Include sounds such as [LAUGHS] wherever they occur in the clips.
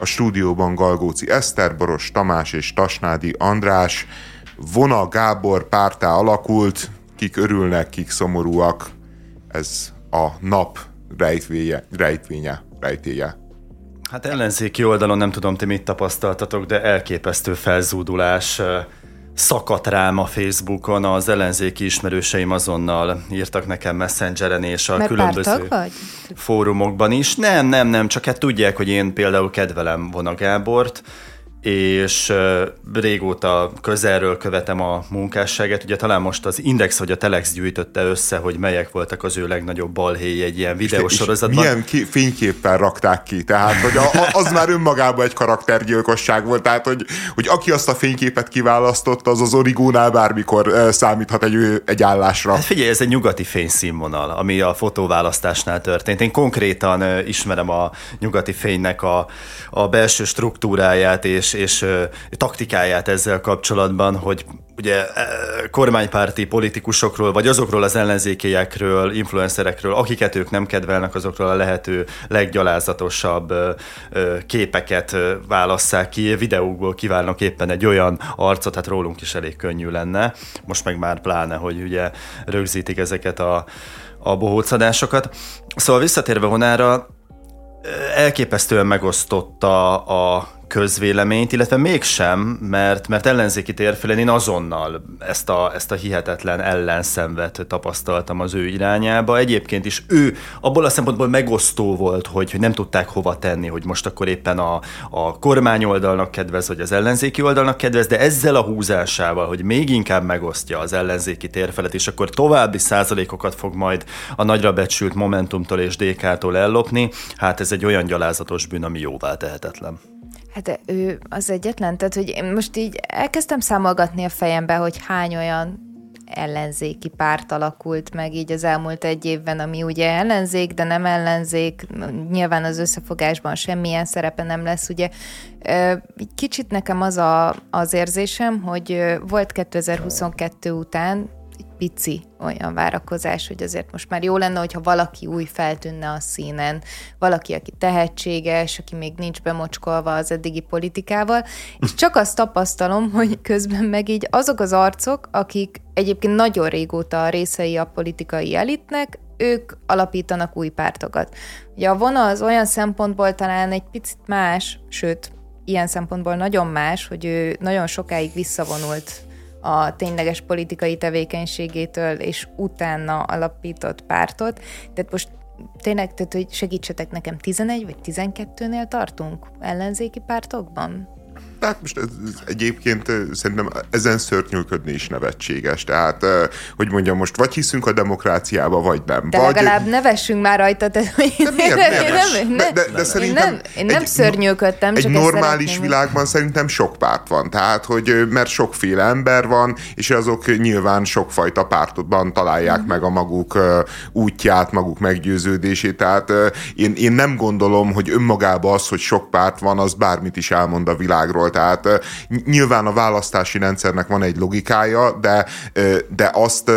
a stúdióban Galgóci Eszter, Boros Tamás és Tasnádi András. Vona Gábor pártá alakult, kik örülnek, kik szomorúak. Ez a nap rejtvénye, rejtvénye, rejtéje. Hát ellenzéki oldalon nem tudom, ti mit tapasztaltatok, de elképesztő felzúdulás szakadt rám a Facebookon, az ellenzéki ismerőseim azonnal írtak nekem messengeren és a Mert különböző vagy? fórumokban is. Nem, nem, nem, csak hát tudják, hogy én például kedvelem Vona Gábort, és régóta közelről követem a munkásságát. Ugye talán most az Index vagy a Telex gyűjtötte össze, hogy melyek voltak az ő legnagyobb balhéj egy ilyen videósorozatban. Milyen ki, fényképpen rakták ki, tehát hogy a, az már önmagában egy karaktergyilkosság volt, tehát hogy, hogy aki azt a fényképet kiválasztotta, az az origónál bármikor számíthat egy, egy állásra. Hát figyelj, ez egy nyugati fényszínvonal, ami a fotóválasztásnál történt. Én konkrétan ismerem a nyugati fénynek a, a belső struktúráját és és, és taktikáját ezzel kapcsolatban, hogy ugye kormánypárti politikusokról, vagy azokról az ellenzékiekről, influencerekről, akiket ők nem kedvelnek, azokról a lehető leggyalázatosabb képeket válasszák ki. Videókból kívánok éppen egy olyan arcot, hát rólunk is elég könnyű lenne. Most meg már pláne, hogy ugye rögzítik ezeket a, a bohócadásokat. Szóval visszatérve vonára, elképesztően megosztotta a közvéleményt, illetve mégsem, mert, mert ellenzéki térfélen én azonnal ezt a, ezt a hihetetlen ellenszenvet tapasztaltam az ő irányába. Egyébként is ő abból a szempontból megosztó volt, hogy, hogy nem tudták hova tenni, hogy most akkor éppen a, a kormány oldalnak kedvez, vagy az ellenzéki oldalnak kedvez, de ezzel a húzásával, hogy még inkább megosztja az ellenzéki térfelet, és akkor további százalékokat fog majd a nagyra becsült Momentumtól és DK-tól ellopni, hát ez egy olyan gyalázatos bűn, ami jóvá tehetetlen. Hát ő az egyetlen, tehát hogy én most így elkezdtem számolgatni a fejembe, hogy hány olyan ellenzéki párt alakult meg így az elmúlt egy évben, ami ugye ellenzék, de nem ellenzék, nyilván az összefogásban semmilyen szerepe nem lesz, ugye. Kicsit nekem az a, az érzésem, hogy volt 2022 után pici olyan várakozás, hogy azért most már jó lenne, hogyha valaki új feltűnne a színen, valaki, aki tehetséges, aki még nincs bemocskolva az eddigi politikával, és csak azt tapasztalom, hogy közben meg így azok az arcok, akik egyébként nagyon régóta részei a politikai elitnek, ők alapítanak új pártokat. Ugye a vona az olyan szempontból talán egy picit más, sőt, ilyen szempontból nagyon más, hogy ő nagyon sokáig visszavonult a tényleges politikai tevékenységétől, és utána alapított pártot. Tehát most tényleg, tehát, hogy segítsetek nekem, 11 vagy 12-nél tartunk ellenzéki pártokban? Tehát most ez, ez egyébként szerintem ezen szörnyűködni is nevetséges. Tehát, hogy mondjam, most vagy hiszünk a demokráciába, vagy nem. De vagy... legalább nevessünk már rajta. Hogy de miért? Nem, de, de, de szerintem én nem, én nem szörnyűködtem, Egy normális világban szerintem sok párt van. Tehát, hogy mert sokféle ember van, és azok nyilván sokfajta pártotban találják uh-huh. meg a maguk útját, maguk meggyőződését. Tehát én, én nem gondolom, hogy önmagában az, hogy sok párt van, az bármit is elmond a világról tehát nyilván a választási rendszernek van egy logikája, de, de azt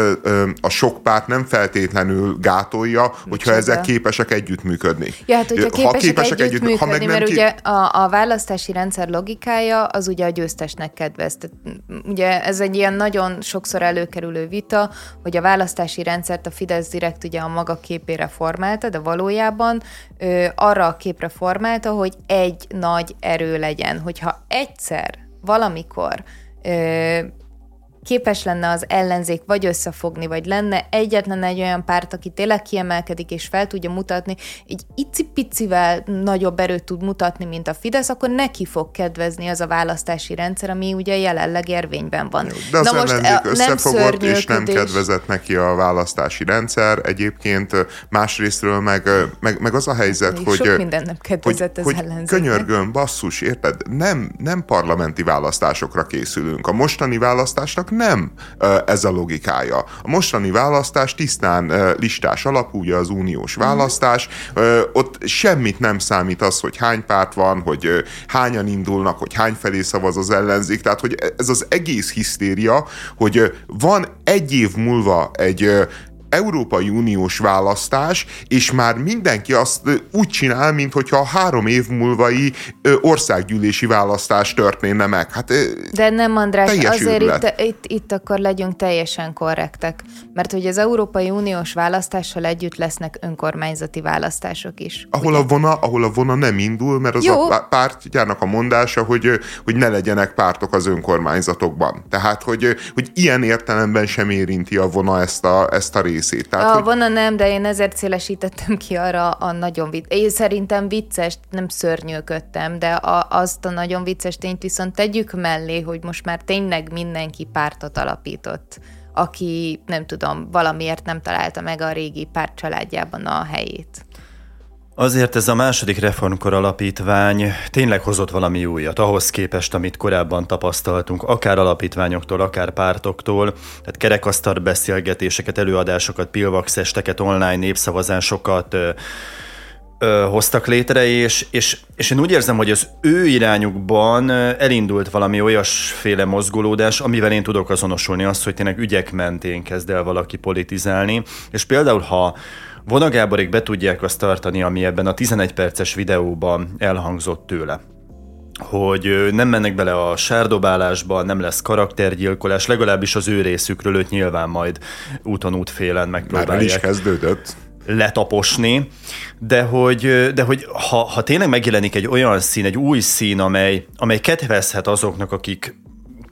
a sok párt nem feltétlenül gátolja, hogyha Csoda. ezek képesek együttműködni. Ja, hát hogyha képesek, ha képesek együttműködni, együtt, ha meg mert ugye a, a választási rendszer logikája az ugye a győztesnek kedvez. Tehát, ugye ez egy ilyen nagyon sokszor előkerülő vita, hogy a választási rendszert a Fidesz direkt ugye a maga képére formálta, de valójában ö, arra a képre formálta, hogy egy nagy erő legyen. Hogyha egyszer, valamikor ö, képes lenne az ellenzék vagy összefogni, vagy lenne egyetlen egy olyan párt, aki tényleg kiemelkedik és fel tudja mutatni, egy icipicivel nagyobb erőt tud mutatni, mint a Fidesz, akkor neki fog kedvezni az a választási rendszer, ami ugye jelenleg érvényben van. De az Na most ellenzék összefogott, nem és nem kedvezett neki a választási rendszer. Egyébként másrésztről meg, meg, meg az a helyzet, Még hogy... Sok minden nem kedvezett hogy, az hogy könyörgön, basszus, érted? Nem, nem parlamenti választásokra készülünk. A mostani választásnak nem ez a logikája. A mostani választás tisztán listás alapú, ugye az uniós választás, ott semmit nem számít az, hogy hány párt van, hogy hányan indulnak, hogy hány felé szavaz az ellenzék, tehát hogy ez az egész hisztéria, hogy van egy év múlva egy Európai Uniós választás, és már mindenki azt úgy csinál, mintha a három év múlvai országgyűlési választás történne meg. Hát, De nem, András, azért itt, itt, itt akkor legyünk teljesen korrektek, mert hogy az Európai Uniós választással együtt lesznek önkormányzati választások is. Ahol a, vona, ahol a vona nem indul, mert az Jó. a pártjának a mondása, hogy, hogy ne legyenek pártok az önkormányzatokban. Tehát, hogy, hogy ilyen értelemben sem érinti a vona ezt a, ezt a részét. Tehát, a hogy... vona nem, de én ezért szélesítettem ki arra a nagyon vicc. Én szerintem vicces, nem szörnyűködtem, de a, azt a nagyon vicces tényt viszont tegyük mellé, hogy most már tényleg mindenki pártot alapított aki nem tudom, valamiért nem találta meg a régi pártcsaládjában a helyét. Azért ez a második reformkor alapítvány tényleg hozott valami újat, ahhoz képest, amit korábban tapasztaltunk, akár alapítványoktól, akár pártoktól, tehát kerekasztal beszélgetéseket, előadásokat, pilvaxesteket, online népszavazásokat, ö, hoztak létre, és, és, és én úgy érzem, hogy az ő irányukban elindult valami olyasféle mozgolódás, amivel én tudok azonosulni, azt, hogy tényleg ügyek mentén kezd el valaki politizálni, és például ha Vona Gáborék be tudják azt tartani, ami ebben a 11 perces videóban elhangzott tőle hogy nem mennek bele a sárdobálásba, nem lesz karaktergyilkolás, legalábbis az ő részükről őt nyilván majd úton útfélen megpróbálják. Már is kezdődött letaposni, de hogy, de hogy ha, ha tényleg megjelenik egy olyan szín, egy új szín, amely, amely kedvezhet azoknak, akik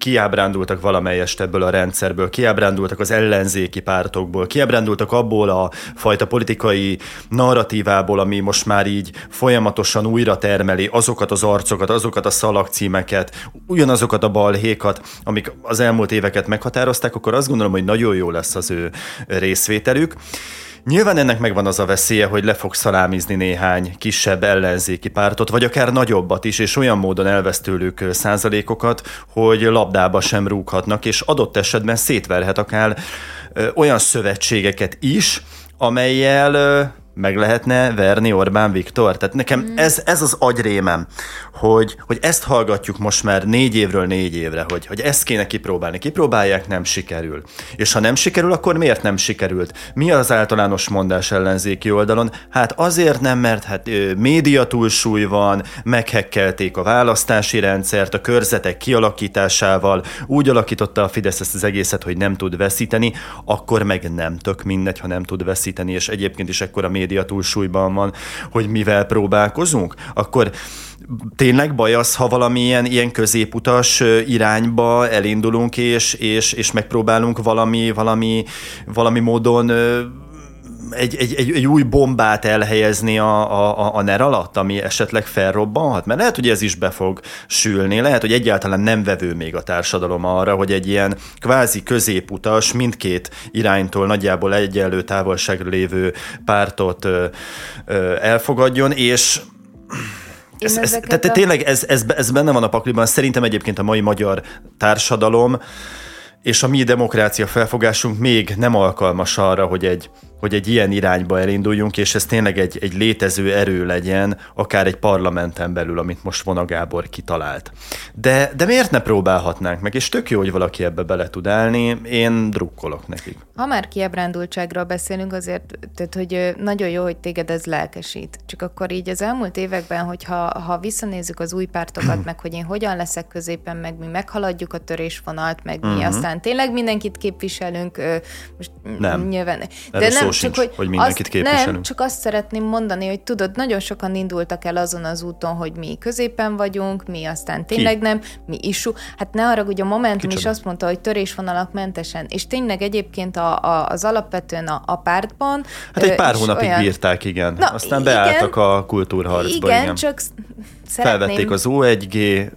kiábrándultak valamelyest ebből a rendszerből, kiábrándultak az ellenzéki pártokból, kiábrándultak abból a fajta politikai narratívából, ami most már így folyamatosan újra termeli azokat az arcokat, azokat a szalagcímeket, ugyanazokat a balhékat, amik az elmúlt éveket meghatározták, akkor azt gondolom, hogy nagyon jó lesz az ő részvételük. Nyilván ennek megvan az a veszélye, hogy le fog szalámizni néhány kisebb ellenzéki pártot, vagy akár nagyobbat is, és olyan módon elvesz tőlük százalékokat, hogy labdába sem rúghatnak, és adott esetben szétverhet akár olyan szövetségeket is, amelyel meg lehetne verni Orbán Viktor. Tehát nekem mm. ez, ez az agyrémem, hogy, hogy ezt hallgatjuk most már négy évről négy évre, hogy, hogy ezt kéne kipróbálni. Kipróbálják, nem sikerül. És ha nem sikerül, akkor miért nem sikerült? Mi az általános mondás ellenzéki oldalon? Hát azért nem, mert hát média túlsúly van, meghekkelték a választási rendszert, a körzetek kialakításával, úgy alakította a Fidesz ezt az egészet, hogy nem tud veszíteni, akkor meg nem tök mindegy, ha nem tud veszíteni, és egyébként is ekkor a média túlsúlyban van, hogy mivel próbálkozunk, akkor tényleg baj az, ha valamilyen ilyen középutas irányba elindulunk, és, és, és megpróbálunk valami, valami, valami módon egy, egy, egy, egy új bombát elhelyezni a, a, a NER alatt, ami esetleg felrobbanhat? Mert lehet, hogy ez is be fog sülni, lehet, hogy egyáltalán nem vevő még a társadalom arra, hogy egy ilyen kvázi középutas, mindkét iránytól nagyjából egyenlő távolságra lévő pártot ö, ö, elfogadjon, és ez, ez, tehát a... tényleg ez, ez, ez benne van a pakliban. Szerintem egyébként a mai magyar társadalom és a mi demokrácia felfogásunk még nem alkalmas arra, hogy egy hogy egy ilyen irányba elinduljunk, és ez tényleg egy, egy létező erő legyen, akár egy parlamenten belül, amit most Vona Gábor kitalált. De, de miért ne próbálhatnánk meg? És tök jó, hogy valaki ebbe bele tud állni, én drukkolok nekik. Ha már kiebrándultságról beszélünk, azért, tehát, hogy nagyon jó, hogy téged ez lelkesít. Csak akkor így az elmúlt években, hogyha ha visszanézzük az új pártokat, [CLEARS THROAT] meg hogy én hogyan leszek középen, meg mi meghaladjuk a törésvonalat, meg mi uh-huh. aztán tényleg mindenkit képviselünk, most nem. nyilván. De nem, csak hogy, hogy mindenkit azt, képviselünk. Nem, csak azt szeretném mondani, hogy tudod, nagyon sokan indultak el azon az úton, hogy mi középen vagyunk, mi aztán tényleg Ki? nem, mi is. Hát ne arra, hogy a Momentum Kicsoda? is azt mondta, hogy törésvonalak mentesen, és tényleg egyébként a, a, az alapvetően a, a pártban. Hát egy pár hónapig olyan... bírták, igen. Na, aztán igen, beálltak a kultúrharcba. Igen, igen. csak szeretném... Felvették az O1G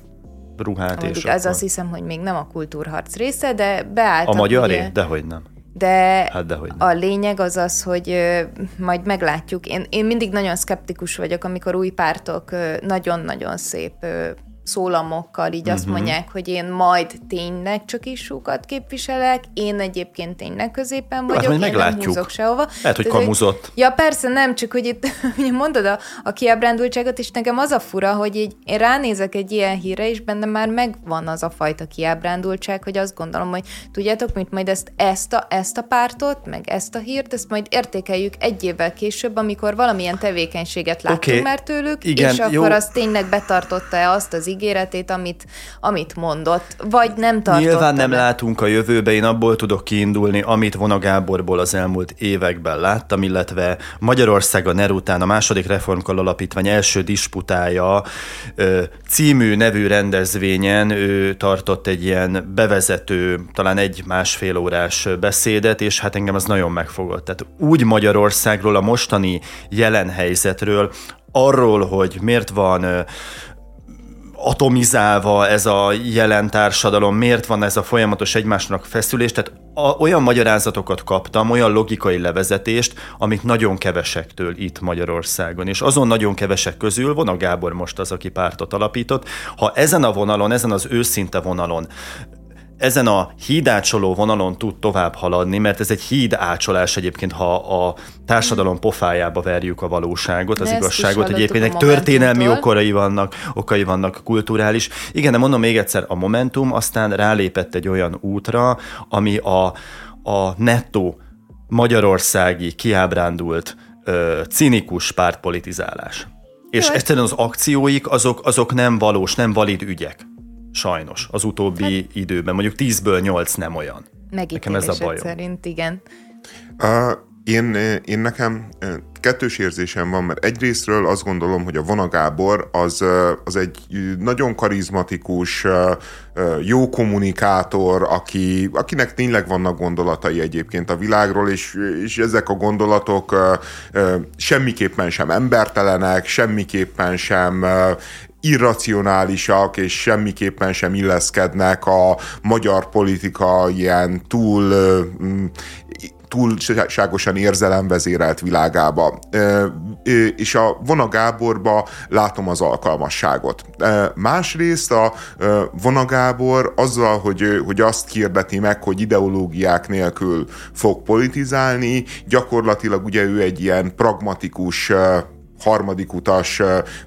ruhát. Mondjuk és az akkor... azt hiszem, hogy még nem a kultúrharc része, de beálltak. A magyaré? Ugye... Dehogy nem. De hát a lényeg az az, hogy ö, majd meglátjuk. Én, én mindig nagyon szkeptikus vagyok, amikor új pártok nagyon-nagyon szép ö, szólamokkal így uh-huh. azt mhm. mondják, hogy én majd tényleg csak isúkat képviselek, én egyébként tényleg középen hát, vagyok, hát, én meglátjuk. nem húzok sehova. Lehet, hogy kamuzott. Ja, persze, nem, csak hogy itt [LAUGHS] mondod a, a kiábrándultságot, és nekem az a fura, hogy így én ránézek egy ilyen híre, és benne már megvan az a fajta kiábrándultság, hogy azt gondolom, hogy tudjátok, mint majd ezt, ezt, a, ezt a pártot, meg ezt a hírt, ezt majd értékeljük egy évvel később, amikor valamilyen tevékenységet láttunk okay. már tőlük, Igen, és jó. akkor az tényleg betartotta-e azt az ígéretét, amit, amit mondott, vagy nem tartotta Nyilván nem be. látunk a jövőbe, én abból tudok kiindulni, amit Vona Gáborból az elmúlt években láttam, illetve Magyarország a NER után a második reformkal alapítvány első disputája című nevű rendezvényen ő tartott egy ilyen bevezető, talán egy másfél órás beszédet, és hát engem az nagyon megfogott. Tehát úgy Magyarországról, a mostani jelen helyzetről, arról, hogy miért van atomizálva ez a jelen társadalom, miért van ez a folyamatos egymásnak feszülés, tehát a, olyan magyarázatokat kaptam, olyan logikai levezetést, amit nagyon kevesektől itt Magyarországon. És azon nagyon kevesek közül van a Gábor most az, aki pártot alapított. Ha ezen a vonalon, ezen az őszinte vonalon ezen a hídácsoló vonalon tud tovább haladni, mert ez egy hídácsolás egyébként, ha a társadalom pofájába verjük a valóságot, az De igazságot, egyébként egy történelmi okai vannak, okai vannak kulturális. Igen, de mondom még egyszer, a Momentum aztán rálépett egy olyan útra, ami a, a nettó magyarországi kiábrándult, ö, cinikus pártpolitizálás. És egyszerűen az akcióik azok, azok nem valós, nem valid ügyek. Sajnos, az utóbbi hát, időben. Mondjuk 10-ből 8 nem olyan. Nekem ez a bajom. szerint, igen. Uh, én, én nekem kettős érzésem van, mert egyrésztről azt gondolom, hogy a Vona Gábor az, az egy nagyon karizmatikus, jó kommunikátor, aki, akinek tényleg vannak gondolatai egyébként a világról, és, és ezek a gondolatok semmiképpen sem embertelenek, semmiképpen sem irracionálisak, és semmiképpen sem illeszkednek a magyar politika ilyen túl túlságosan érzelemvezérelt világába. És a Vona Gáborba látom az alkalmasságot. Másrészt a Vona Gábor azzal, hogy, hogy azt hirdeti meg, hogy ideológiák nélkül fog politizálni, gyakorlatilag ugye ő egy ilyen pragmatikus harmadik utas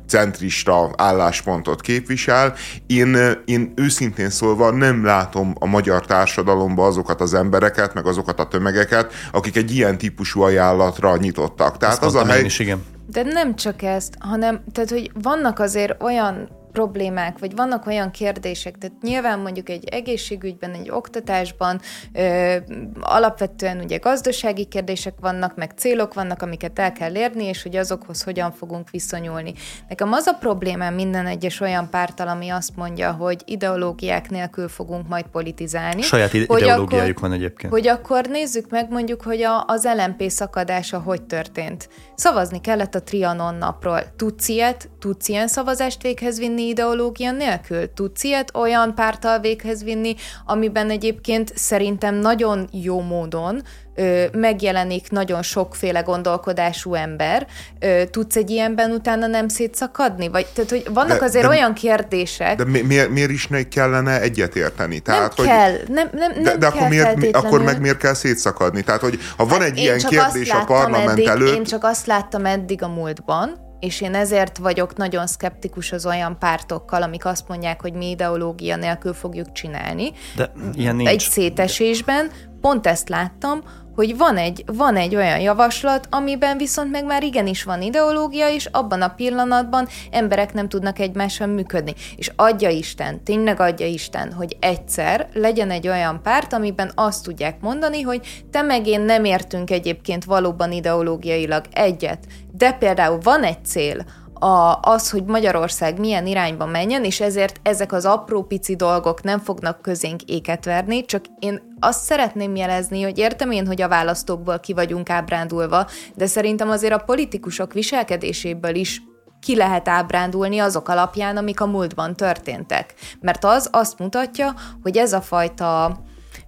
centrista álláspontot képvisel. Én, én őszintén szólva nem látom a magyar társadalomba azokat az embereket, meg azokat a tömegeket, akik egy ilyen típusú ajánlatra nyitottak. Tehát Ezt az a hely... Is, igen. De nem csak ezt, hanem tehát, hogy vannak azért olyan problémák, vagy vannak olyan kérdések, tehát nyilván mondjuk egy egészségügyben, egy oktatásban ö, alapvetően ugye gazdasági kérdések vannak, meg célok vannak, amiket el kell érni, és hogy azokhoz hogyan fogunk viszonyulni. Nekem az a problémám minden egyes olyan pártal, ami azt mondja, hogy ideológiák nélkül fogunk majd politizálni. Saját ideológiájuk akkor, van egyébként. Hogy akkor nézzük meg mondjuk, hogy a, az LMP szakadása hogy történt. Szavazni kellett a Trianon napról. Tudsz ilyet? Tudsz ilyen szavazást véghez vinni ideológia nélkül? Tudsz ilyet olyan pártal véghez vinni, amiben egyébként szerintem nagyon jó módon ö, megjelenik nagyon sokféle gondolkodású ember, ö, tudsz egy ilyenben utána nem szétszakadni? Vagy, tehát, hogy vannak de, azért de, olyan kérdések... De mi, miért, miért is ne kellene egyetérteni? Tehát, nem hogy, kell, nem, nem, nem de, de kell akkor, miért, akkor meg miért kell szétszakadni? Tehát, hogy ha van hát egy ilyen kérdés a parlament eddig, előtt... Én csak azt láttam eddig a múltban, és én ezért vagyok nagyon szkeptikus az olyan pártokkal, amik azt mondják, hogy mi ideológia nélkül fogjuk csinálni. De ilyen nincs. Egy szétesésben pont ezt láttam, hogy van egy, van egy olyan javaslat, amiben viszont meg már igenis van ideológia, és abban a pillanatban emberek nem tudnak egymással működni. És adja Isten, tényleg adja Isten, hogy egyszer legyen egy olyan párt, amiben azt tudják mondani, hogy te meg én nem értünk egyébként valóban ideológiailag egyet, de például van egy cél, a, az, hogy Magyarország milyen irányba menjen, és ezért ezek az apró pici dolgok nem fognak közénk éket verni, csak én azt szeretném jelezni, hogy értem én, hogy a választókból ki vagyunk ábrándulva, de szerintem azért a politikusok viselkedéséből is ki lehet ábrándulni azok alapján, amik a múltban történtek. Mert az azt mutatja, hogy ez a fajta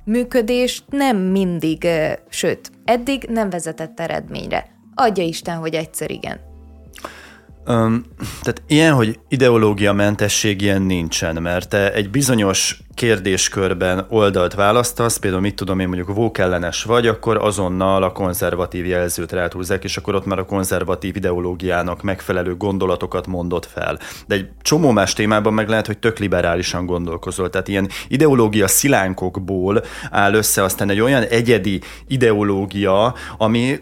működés nem mindig, sőt, eddig nem vezetett eredményre. Adja Isten, hogy egyszer igen. Um, tehát ilyen, hogy ideológia mentesség ilyen nincsen, mert te egy bizonyos kérdéskörben oldalt választasz, például mit tudom én mondjuk vókellenes vagy, akkor azonnal a konzervatív jelzőt rátúzzák, és akkor ott már a konzervatív ideológiának megfelelő gondolatokat mondott fel. De egy csomó más témában meg lehet, hogy tök liberálisan gondolkozol. Tehát ilyen ideológia szilánkokból áll össze aztán egy olyan egyedi ideológia, ami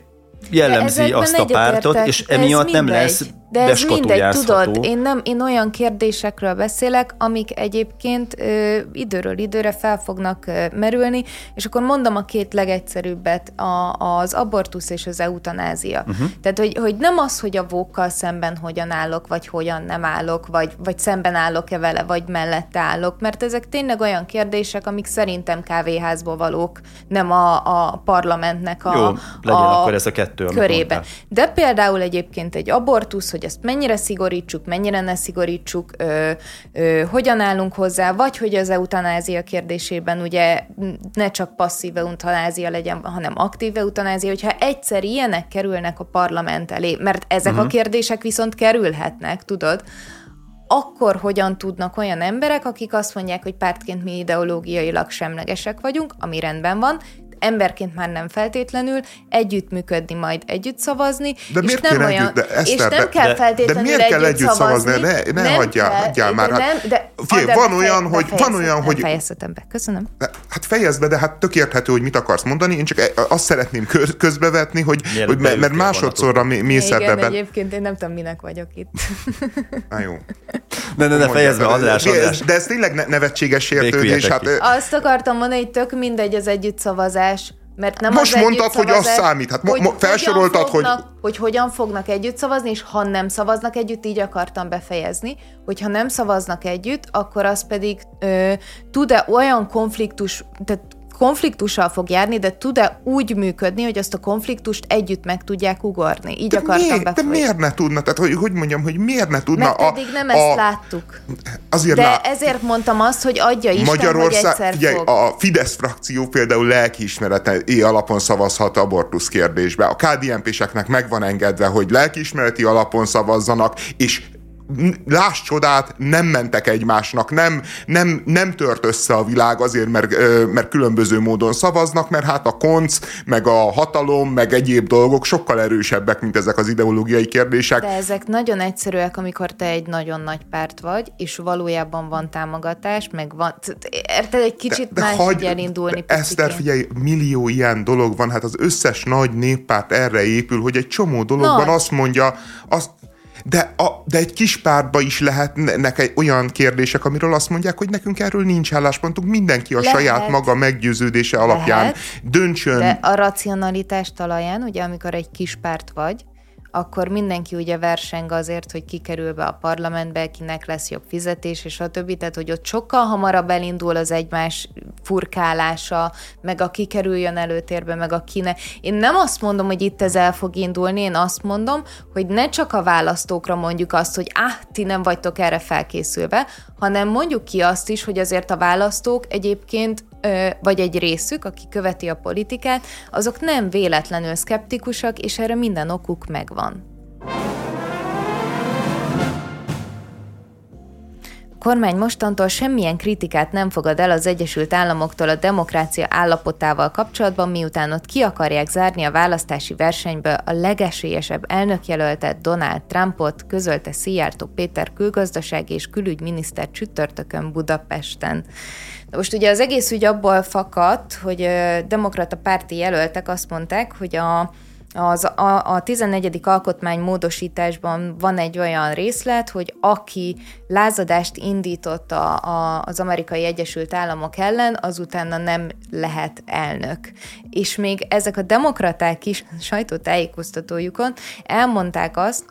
jellemzi azt a pártot, és emiatt nem lesz de ez mindegy, tudod, én, nem, én olyan kérdésekről beszélek, amik egyébként ö, időről időre fel fognak ö, merülni, és akkor mondom a két legegyszerűbbet, a, az abortusz és az eutanázia. Uh-huh. Tehát, hogy, hogy nem az, hogy a vókkal szemben hogyan állok, vagy hogyan nem állok, vagy, vagy szemben állok-e vele, vagy mellette állok, mert ezek tényleg olyan kérdések, amik szerintem kávéházból valók, nem a, a parlamentnek a, Jó, legyen a akkor ez a kettő, körébe. De például egyébként egy abortusz, hogy ezt mennyire szigorítsuk, mennyire ne szigorítsuk, ö, ö, hogyan állunk hozzá, vagy hogy az eutanázia kérdésében ugye ne csak passzív eutanázia legyen, hanem aktív eutanázia, hogyha egyszer ilyenek kerülnek a parlament elé, mert ezek uh-huh. a mhm. kérdések viszont kerülhetnek, tudod, akkor hogyan tudnak olyan emberek, akik azt mondják, hogy pártként mi ideológiailag semlegesek vagyunk, ami rendben van, emberként már nem feltétlenül, együttműködni, majd együtt szavazni. De miért és nem olyan, együtt, de és nem de, kell feltétlenül de miért kell együtt, szavazni? szavazni? Ne, ne nem hagyjál, kell, hagyjál már. Hát, nem, de, figyelj, van olyan, hogy... Van olyan, hogy fejezhetem be. Köszönöm. Hát fejezd be, de hát tök érthető, hogy mit akarsz mondani. Én csak e- azt szeretném közbevetni, hogy, hogy mert másodszorra mész ebbe. Igen, egyébként én nem tudom, minek vagyok itt. Na jó. Ne, ne, ne, fejezd be, András, András. De ez tényleg nevetséges sértődés. Hát, azt akartam mondani, hogy tök mindegy az együtt szavazás, mert nem Most az mondtad, hogy az számít. Hát hogy felsoroltad, fognak, hogy... Hogy hogyan fognak együtt szavazni, és ha nem szavaznak együtt, így akartam befejezni, hogyha nem szavaznak együtt, akkor az pedig ö, tud-e olyan konfliktus, tehát konfliktussal fog járni, de tud-e úgy működni, hogy azt a konfliktust együtt meg tudják ugorni? Így de akartam miért, De miért ne tudna? Tehát, hogy, hogy mondjam, hogy miért ne tudna? Mert eddig nem a, ezt láttuk. Azért de lá... ezért mondtam azt, hogy adja Isten, Magyarország, hogy egyszer figyelj, fog. a Fidesz frakció például lelkiismereti alapon szavazhat abortusz kérdésbe. A KDNP-seknek meg van engedve, hogy lelkiismereti alapon szavazzanak, és láss csodát, nem mentek egymásnak, nem, nem, nem tört össze a világ azért, mert, mert különböző módon szavaznak, mert hát a konc, meg a hatalom, meg egyéb dolgok sokkal erősebbek, mint ezek az ideológiai kérdések. De ezek nagyon egyszerűek, amikor te egy nagyon nagy párt vagy, és valójában van támogatás, meg van, érted, egy kicsit de, de más hagy, elindulni. Eszter, figyelj, millió ilyen dolog van, hát az összes nagy néppárt erre épül, hogy egy csomó dologban nagy. azt mondja, azt, de, a, de egy kis pártba is lehetnek egy olyan kérdések, amiről azt mondják, hogy nekünk erről nincs álláspontunk, mindenki a Lehet. saját maga meggyőződése alapján Lehet. döntsön. De a racionalitás talaján, ugye amikor egy kis párt vagy, akkor mindenki ugye verseng azért, hogy kikerül be a parlamentbe, kinek lesz jobb fizetés, és a többi, tehát hogy ott sokkal hamarabb elindul az egymás furkálása, meg a kikerüljön előtérbe, meg a kine. Én nem azt mondom, hogy itt ez el fog indulni, én azt mondom, hogy ne csak a választókra mondjuk azt, hogy ah, ti nem vagytok erre felkészülve, hanem mondjuk ki azt is, hogy azért a választók egyébként vagy egy részük, aki követi a politikát, azok nem véletlenül szkeptikusak, és erre minden okuk megvan. Kormány mostantól semmilyen kritikát nem fogad el az Egyesült Államoktól a demokrácia állapotával kapcsolatban, miután ott ki akarják zárni a választási versenyből a legesélyesebb elnökjelöltet Donald Trumpot, közölte Szijjártó Péter külgazdasági és külügyminiszter csütörtökön Budapesten. De most ugye az egész ügy abból fakadt, hogy demokrata párti jelöltek azt mondták, hogy a az, a, a 14. alkotmány módosításban van egy olyan részlet, hogy aki lázadást indított a, a, az amerikai Egyesült Államok ellen, azutána nem lehet elnök. És még ezek a demokraták is sajtótájékoztatójukon elmondták azt,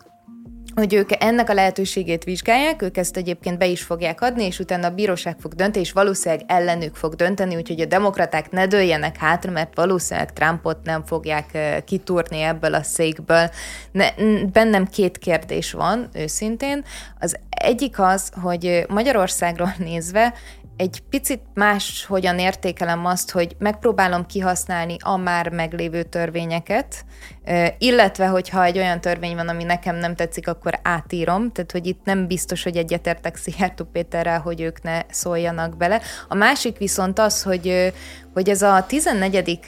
hogy ők ennek a lehetőségét vizsgálják, ők ezt egyébként be is fogják adni, és utána a bíróság fog dönteni, és valószínűleg ellenük fog dönteni, úgyhogy a demokraták ne dőljenek hátra, mert valószínűleg Trumpot nem fogják kitúrni ebből a székből. Ne, bennem két kérdés van, őszintén. Az egyik az, hogy Magyarországról [LAUGHS] nézve egy picit más hogyan értékelem azt, hogy megpróbálom kihasználni a már meglévő törvényeket, illetve, hogyha egy olyan törvény van, ami nekem nem tetszik, akkor átírom, tehát hogy itt nem biztos, hogy egyetértek Szijjártó Péterrel, hogy ők ne szóljanak bele. A másik viszont az, hogy, hogy ez a 14.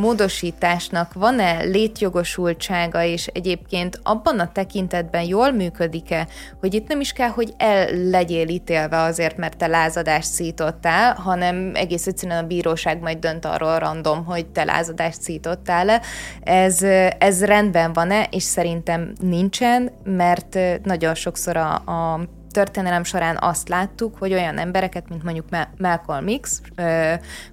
módosításnak van-e létjogosultsága, és egyébként abban a tekintetben jól működik-e, hogy itt nem is kell, hogy el legyél ítélve azért, mert te lázadást szítottál, hanem egész egyszerűen a bíróság majd dönt arról random, hogy te lázadást szítottál-e. Ez, ez rendben van-e, és szerintem nincsen, mert nagyon sokszor a, a történelem során azt láttuk, hogy olyan embereket, mint mondjuk Malcolm X,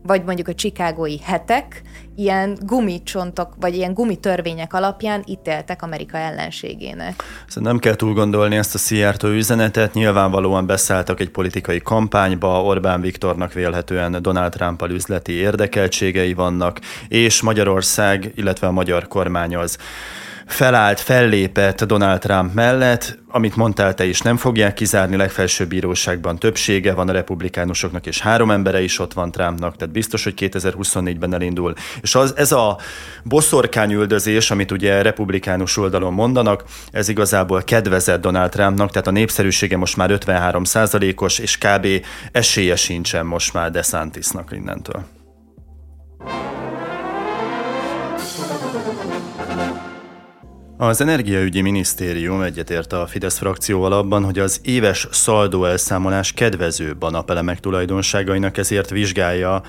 vagy mondjuk a Chicagói hetek, ilyen gumicsontok, vagy ilyen gumitörvények alapján ítéltek Amerika ellenségének. Szóval nem kell túl gondolni ezt a Szijjártó üzenetet, nyilvánvalóan beszálltak egy politikai kampányba, Orbán Viktornak vélhetően Donald trump üzleti érdekeltségei vannak, és Magyarország, illetve a magyar kormány az felállt, fellépett Donald Trump mellett, amit mondtál te is, nem fogják kizárni, legfelsőbb bíróságban többsége van a republikánusoknak, és három embere is ott van Trumpnak, tehát biztos, hogy 2024-ben elindul. És az, ez a boszorkányüldözés, amit ugye republikánus oldalon mondanak, ez igazából kedvezett Donald Trumpnak, tehát a népszerűsége most már 53 os és kb. esélye sincsen most már DeSantisnak innentől. Az Energiaügyi Minisztérium egyetért a Fidesz frakcióval abban, hogy az éves szaldó elszámolás kedvezőbb a napelemek tulajdonságainak, ezért vizsgálja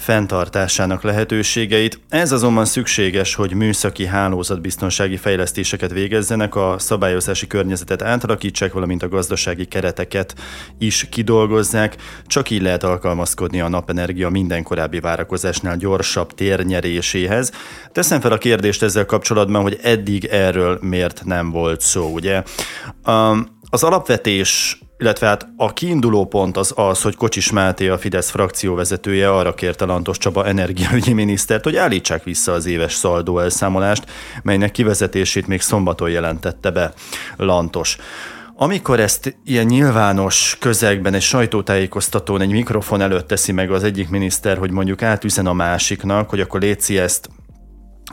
fenntartásának lehetőségeit. Ez azonban szükséges, hogy műszaki hálózatbiztonsági fejlesztéseket végezzenek, a szabályozási környezetet átalakítsák, valamint a gazdasági kereteket is kidolgozzák. Csak így lehet alkalmazkodni a napenergia minden korábbi várakozásnál gyorsabb térnyeréséhez. Teszem fel a kérdést ezzel kapcsolatban, hogy eddig erről miért nem volt szó, ugye? Az alapvetés illetve hát a kiinduló pont az az, hogy Kocsis Máté, a Fidesz frakció vezetője arra kérte Lantos Csaba energiaügyi minisztert, hogy állítsák vissza az éves szaldó elszámolást, melynek kivezetését még szombaton jelentette be Lantos. Amikor ezt ilyen nyilvános közegben, egy sajtótájékoztatón, egy mikrofon előtt teszi meg az egyik miniszter, hogy mondjuk átüzen a másiknak, hogy akkor létszi ezt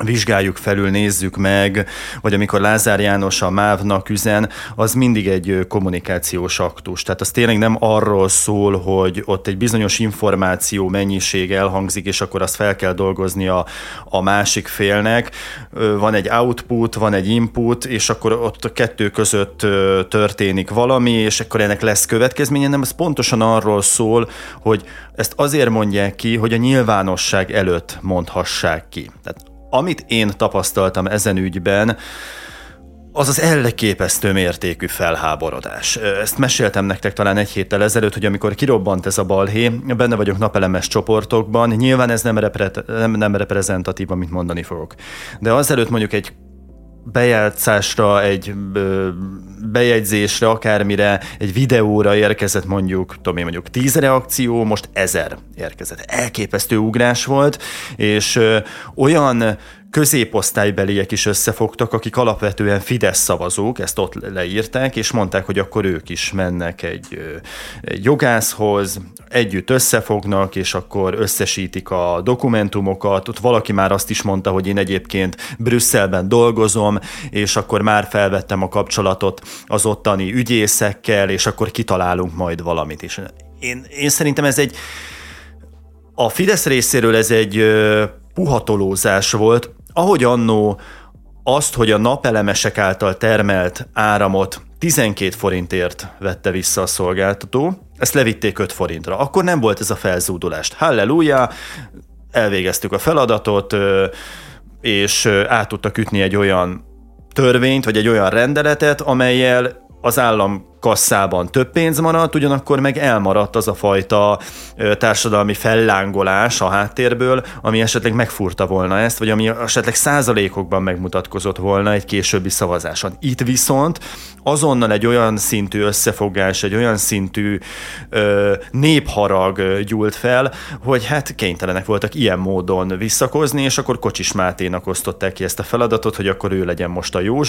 vizsgáljuk felül, nézzük meg, vagy amikor Lázár János a MÁV-nak üzen, az mindig egy kommunikációs aktus. Tehát az tényleg nem arról szól, hogy ott egy bizonyos információ mennyiség elhangzik, és akkor azt fel kell dolgozni a, a másik félnek. Van egy output, van egy input, és akkor ott a kettő között történik valami, és akkor ennek lesz következménye, nem ez pontosan arról szól, hogy ezt azért mondják ki, hogy a nyilvánosság előtt mondhassák ki. Tehát amit én tapasztaltam ezen ügyben, az az elképesztő mértékű felháborodás. Ezt meséltem nektek talán egy héttel ezelőtt, hogy amikor kirobbant ez a balhé, benne vagyok napelemes csoportokban, nyilván ez nem, repre- nem, nem reprezentatív, amit mondani fogok. De azelőtt mondjuk egy bejátszásra, egy bejegyzésre, akármire, egy videóra érkezett mondjuk, tudom én mondjuk tíz reakció, most ezer érkezett. Elképesztő ugrás volt, és olyan középosztálybeliek is összefogtak, akik alapvetően Fidesz szavazók, ezt ott leírták, és mondták, hogy akkor ők is mennek egy, egy jogászhoz, együtt összefognak, és akkor összesítik a dokumentumokat. Ott valaki már azt is mondta, hogy én egyébként Brüsszelben dolgozom, és akkor már felvettem a kapcsolatot az ottani ügyészekkel, és akkor kitalálunk majd valamit is. Én, én szerintem ez egy a Fidesz részéről ez egy puhatolózás volt, ahogy annó azt, hogy a napelemesek által termelt áramot 12 forintért vette vissza a szolgáltató, ezt levitték 5 forintra. Akkor nem volt ez a felzúdulást. Halleluja, elvégeztük a feladatot, és át tudtak ütni egy olyan törvényt, vagy egy olyan rendeletet, amelyel az állam kasszában több pénz maradt, ugyanakkor meg elmaradt az a fajta társadalmi fellángolás a háttérből, ami esetleg megfurta volna ezt, vagy ami esetleg százalékokban megmutatkozott volna egy későbbi szavazáson. Itt viszont azonnal egy olyan szintű összefogás, egy olyan szintű ö, népharag gyúlt fel, hogy hát kénytelenek voltak ilyen módon visszakozni, és akkor Kocsis Máténak osztották ki ezt a feladatot, hogy akkor ő legyen most a jó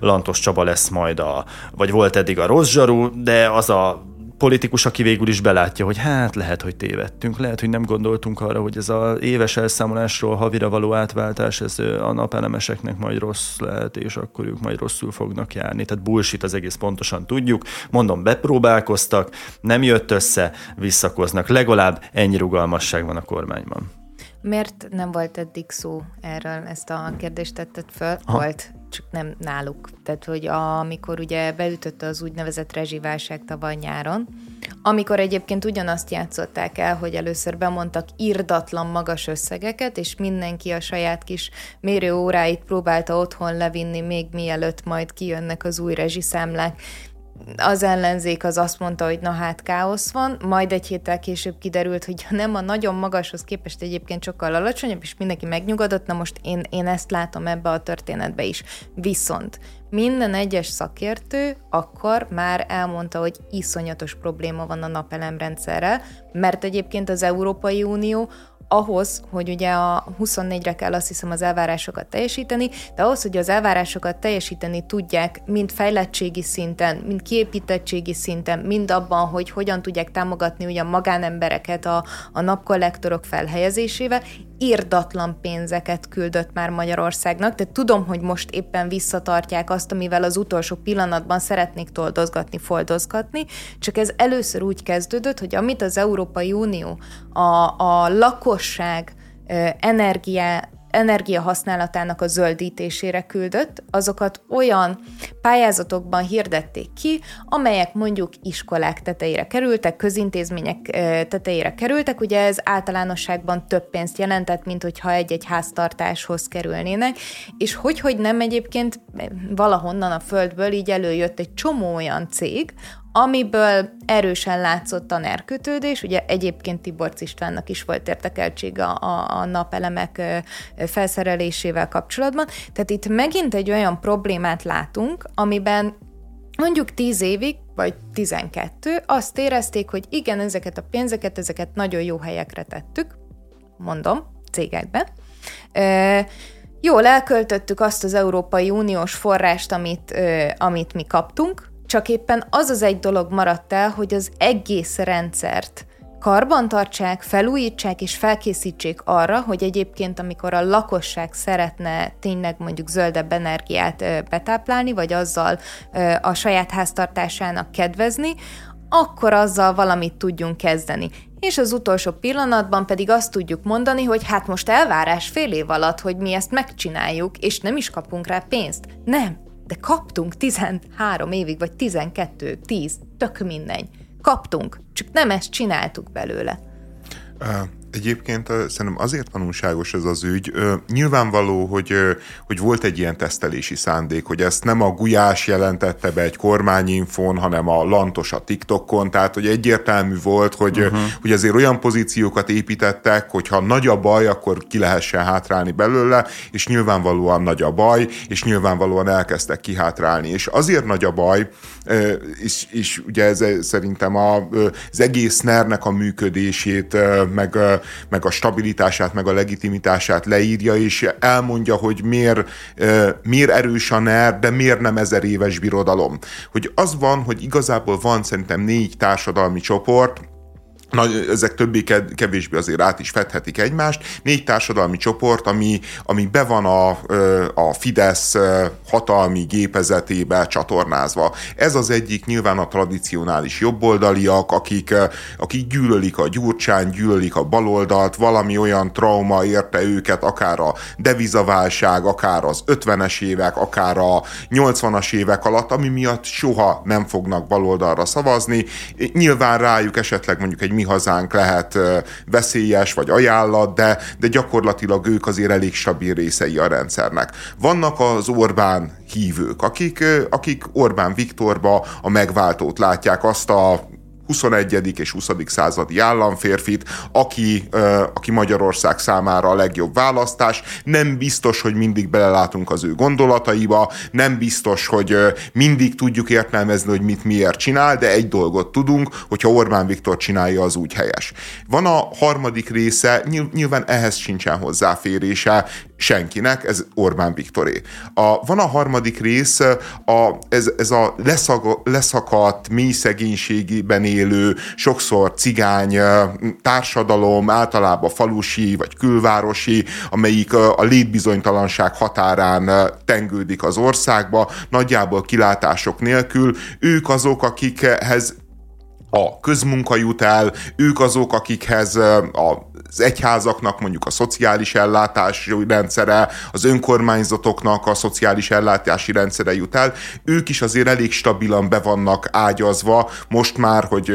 Lantos Csaba lesz majd a, vagy volt eddig a rossz zsaru, de az a politikus, aki végül is belátja, hogy hát lehet, hogy tévedtünk, lehet, hogy nem gondoltunk arra, hogy ez az éves elszámolásról havira való átváltás, ez a napelemeseknek majd rossz lehet, és akkor ők majd rosszul fognak járni. Tehát bullshit az egész pontosan tudjuk. Mondom, bepróbálkoztak, nem jött össze, visszakoznak. Legalább ennyi rugalmasság van a kormányban. Miért nem volt eddig szó erről, ezt a kérdést tetted föl? Ha. Volt, csak nem náluk. Tehát, hogy amikor ugye beütötte az úgynevezett rezsiválság tavaly nyáron, amikor egyébként ugyanazt játszották el, hogy először bemondtak irdatlan magas összegeket, és mindenki a saját kis mérőóráit próbálta otthon levinni, még mielőtt majd kijönnek az új rezsiszámlák, az ellenzék az azt mondta, hogy na hát káosz van, majd egy héttel később kiderült, hogy nem a nagyon magashoz képest egyébként sokkal alacsonyabb, és mindenki megnyugodott, na most én, én ezt látom ebbe a történetbe is. Viszont minden egyes szakértő akkor már elmondta, hogy iszonyatos probléma van a napelemrendszerrel, mert egyébként az Európai Unió ahhoz, hogy ugye a 24-re kell azt hiszem az elvárásokat teljesíteni, de ahhoz, hogy az elvárásokat teljesíteni tudják mind fejlettségi szinten, mind kiépítettségi szinten, mind abban, hogy hogyan tudják támogatni ugye a magánembereket a, a napkollektorok felhelyezésével, írdatlan pénzeket küldött már Magyarországnak, tehát tudom, hogy most éppen visszatartják azt, amivel az utolsó pillanatban szeretnék toldozgatni, foldozgatni, csak ez először úgy kezdődött, hogy amit az Európai Unió a, a lakosság energia energiahasználatának a zöldítésére küldött, azokat olyan pályázatokban hirdették ki, amelyek mondjuk iskolák tetejére kerültek, közintézmények tetejére kerültek, ugye ez általánosságban több pénzt jelentett, mint hogyha egy-egy háztartáshoz kerülnének, és hogy, hogy nem egyébként valahonnan a földből így előjött egy csomó olyan cég, amiből erősen látszott tanárkötődés, ugye egyébként Tibor Istvánnak is volt értekeltsége a, a napelemek felszerelésével kapcsolatban, tehát itt megint egy olyan problémát látunk, amiben mondjuk 10 évig, vagy 12, azt érezték, hogy igen, ezeket a pénzeket, ezeket nagyon jó helyekre tettük, mondom, cégekbe, jól elköltöttük azt az Európai Uniós forrást, amit, amit mi kaptunk, csak éppen az az egy dolog maradt el, hogy az egész rendszert karbantartsák, felújítsák és felkészítsék arra, hogy egyébként, amikor a lakosság szeretne tényleg mondjuk zöldebb energiát betáplálni, vagy azzal a saját háztartásának kedvezni, akkor azzal valamit tudjunk kezdeni. És az utolsó pillanatban pedig azt tudjuk mondani, hogy hát most elvárás fél év alatt, hogy mi ezt megcsináljuk, és nem is kapunk rá pénzt. Nem, de kaptunk 13 évig, vagy 12, 10, tök mindegy. Kaptunk, csak nem ezt csináltuk belőle. Uh Egyébként szerintem azért tanulságos ez az ügy. Nyilvánvaló, hogy, hogy volt egy ilyen tesztelési szándék, hogy ezt nem a Gulyás jelentette be egy kormányinfon, hanem a Lantos a TikTokon, tehát hogy egyértelmű volt, hogy, uh-huh. hogy azért olyan pozíciókat építettek, hogy ha nagy a baj, akkor ki lehessen hátrálni belőle, és nyilvánvalóan nagy a baj, és nyilvánvalóan elkezdtek kihátrálni. És azért nagy a baj, és, és ugye ez szerintem a, az egész nernek a működését, meg meg a stabilitását, meg a legitimitását leírja, és elmondja, hogy miért, miért erős a NER, de miért nem ezer éves birodalom. Hogy az van, hogy igazából van szerintem négy társadalmi csoport, Na, ezek többé kevésbé azért át is fedhetik egymást. Négy társadalmi csoport, ami, ami be van a, a Fidesz hatalmi gépezetébe csatornázva. Ez az egyik nyilván a tradicionális jobboldaliak, akik, akik gyűlölik a gyurcsány, gyűlölik a baloldalt, valami olyan trauma érte őket, akár a devizaválság, akár az 50-es évek, akár a 80-as évek alatt, ami miatt soha nem fognak baloldalra szavazni. Nyilván rájuk esetleg mondjuk egy mi hazánk lehet veszélyes vagy ajánlat, de, de gyakorlatilag ők azért elég stabil részei a rendszernek. Vannak az Orbán hívők, akik, akik Orbán Viktorba a megváltót látják, azt a 21. és 20. századi államférfit, aki, aki Magyarország számára a legjobb választás. Nem biztos, hogy mindig belelátunk az ő gondolataiba, nem biztos, hogy mindig tudjuk értelmezni, hogy mit miért csinál, de egy dolgot tudunk, hogyha Orbán Viktor csinálja, az úgy helyes. Van a harmadik része, nyilván ehhez sincsen hozzáférése, senkinek, ez Orbán Viktoré. A, van a harmadik rész, a, ez, ez a leszag, leszakadt, mély szegénységében él élő, sokszor cigány társadalom, általában falusi vagy külvárosi, amelyik a létbizonytalanság határán tengődik az országba, nagyjából kilátások nélkül. Ők azok, akikhez a közmunka jut el, ők azok, akikhez az egyházaknak mondjuk a szociális ellátási rendszere, az önkormányzatoknak a szociális ellátási rendszere jut el, ők is azért elég stabilan be vannak ágyazva, most már, hogy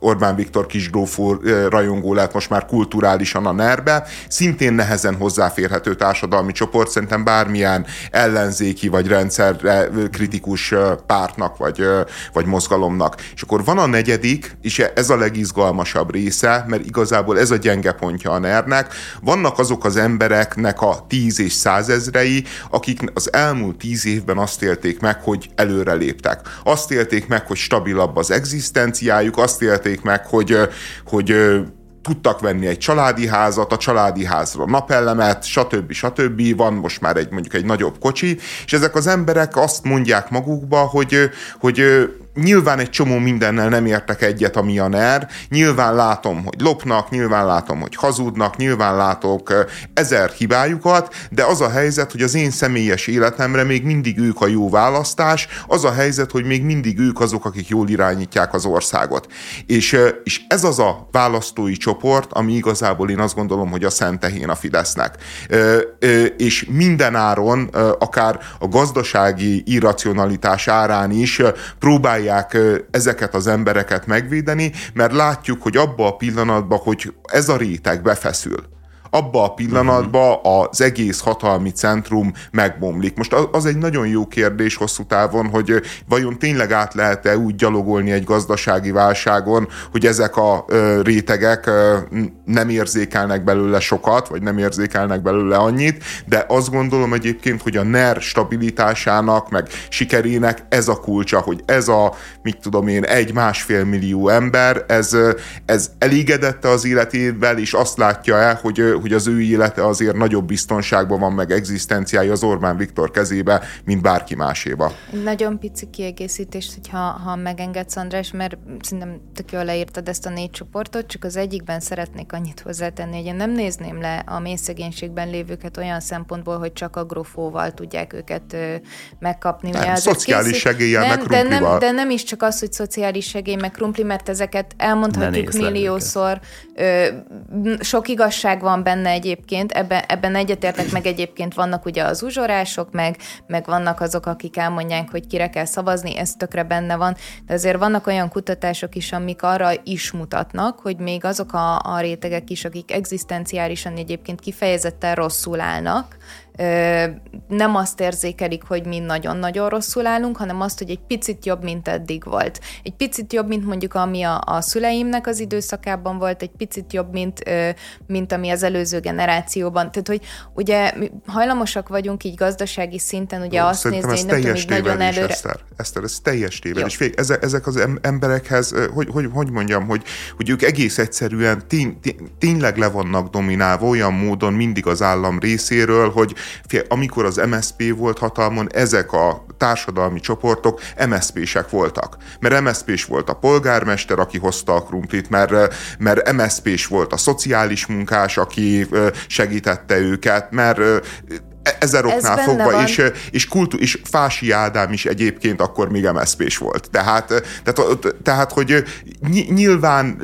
Orbán Viktor kisgrófó rajongó lett most már kulturálisan a nerbe, szintén nehezen hozzáférhető társadalmi csoport, szerintem bármilyen ellenzéki vagy rendszerre kritikus pártnak vagy, vagy mozgalomnak. És akkor van a negyedik, és ez a legizgalmasabb része, mert igazából ez a gyenge pontja a nernek. Vannak azok az embereknek a tíz és százezrei, akik az elmúlt tíz évben azt élték meg, hogy előre léptek. Azt élték meg, hogy stabilabb az egzisztenciájuk, azt élték beszélték meg, hogy, hogy tudtak venni egy családi házat, a családi házra napellemet, stb. stb. Van most már egy mondjuk egy nagyobb kocsi, és ezek az emberek azt mondják magukba, hogy, hogy nyilván egy csomó mindennel nem értek egyet a NER, nyilván látom, hogy lopnak, nyilván látom, hogy hazudnak, nyilván látok ezer hibájukat, de az a helyzet, hogy az én személyes életemre még mindig ők a jó választás, az a helyzet, hogy még mindig ők azok, akik jól irányítják az országot. És, és ez az a választói csoport, ami igazából én azt gondolom, hogy a szentehén a Fidesznek. És minden áron, akár a gazdasági irracionalitás árán is próbálják próbálják ezeket az embereket megvédeni, mert látjuk, hogy abba a pillanatban, hogy ez a réteg befeszül, abba a pillanatban az egész hatalmi centrum megbomlik. Most az egy nagyon jó kérdés hosszú távon, hogy vajon tényleg át lehet-e úgy gyalogolni egy gazdasági válságon, hogy ezek a rétegek nem érzékelnek belőle sokat, vagy nem érzékelnek belőle annyit, de azt gondolom egyébként, hogy a NER stabilitásának, meg sikerének ez a kulcsa, hogy ez a, mit tudom én, egy-másfél millió ember, ez, ez elégedette az életével, és azt látja el, hogy hogy az ő élete azért nagyobb biztonságban van, meg egzisztenciája az Orbán Viktor kezébe, mint bárki máséba. Nagyon pici kiegészítést, hogyha ha megengedsz, András, mert szerintem tök jól leírtad ezt a négy csoportot, csak az egyikben szeretnék annyit hozzátenni, hogy én nem nézném le a mély szegénységben lévőket olyan szempontból, hogy csak a grofóval tudják őket ö, megkapni. Nem, szociális készít... segéllyel, nem, meg de nem, de nem is csak az, hogy szociális segély, meg krumpli, mert ezeket elmondhatjuk milliószor. Ö, sok igazság van benne egyébként, ebben, ebben egyetértek, meg egyébként vannak ugye az uzsorások, meg, meg vannak azok, akik elmondják, hogy kire kell szavazni, ez tökre benne van, de azért vannak olyan kutatások is, amik arra is mutatnak, hogy még azok a, a rétegek is, akik egzisztenciálisan egyébként kifejezetten rosszul állnak, nem azt érzékelik, hogy mi nagyon-nagyon rosszul állunk, hanem azt, hogy egy picit jobb, mint eddig volt. Egy picit jobb, mint mondjuk ami a, a szüleimnek az időszakában volt, egy picit jobb, mint, mint ami az előző generációban. Tehát, hogy ugye hajlamosak vagyunk így gazdasági szinten, ugye Ó, azt nézni, hogy nem tudom, nagyon előre... Eszter, Eszter, ez teljes tévedés. És ezek, ezek az emberekhez, hogy, hogy, hogy mondjam, hogy, hogy ők egész egyszerűen tény, tény, tényleg le vannak dominálva olyan módon mindig az állam részéről, hogy amikor az MSP volt hatalmon, ezek a társadalmi csoportok MSP-sek voltak. Mert MSP-s volt a polgármester, aki hozta a krumplit, mert, mert MSP-s volt a szociális munkás, aki segítette őket, mert e, ezer oknál fogva, és, és, kultú, és Fási Ádám is egyébként akkor még MSZP-s volt. Tehát, tehát, tehát hogy nyilván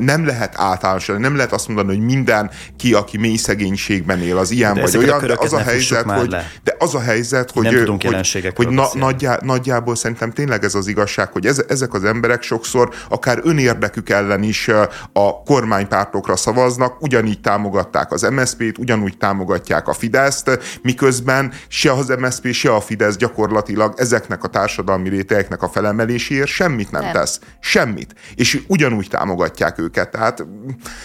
nem lehet általánosan, nem lehet azt mondani, hogy minden ki, aki mély szegénységben él, az ilyen de vagy olyan, de az a helyzet, hogy, de az a helyzet, hogy, nem hogy, hogy na, nagyjá, nagyjából szerintem tényleg ez az igazság, hogy ez, ezek az emberek sokszor akár önérdekük ellen is a kormánypártokra szavaznak, ugyanígy támogatták az MSZP-t, ugyanúgy támogatják a Fideszt, miközben se az MSZP, se a Fidesz gyakorlatilag ezeknek a társadalmi rétegeknek a felemeléséért semmit nem, nem. tesz. Semmit. És ugyanúgy támogatják őket. Tehát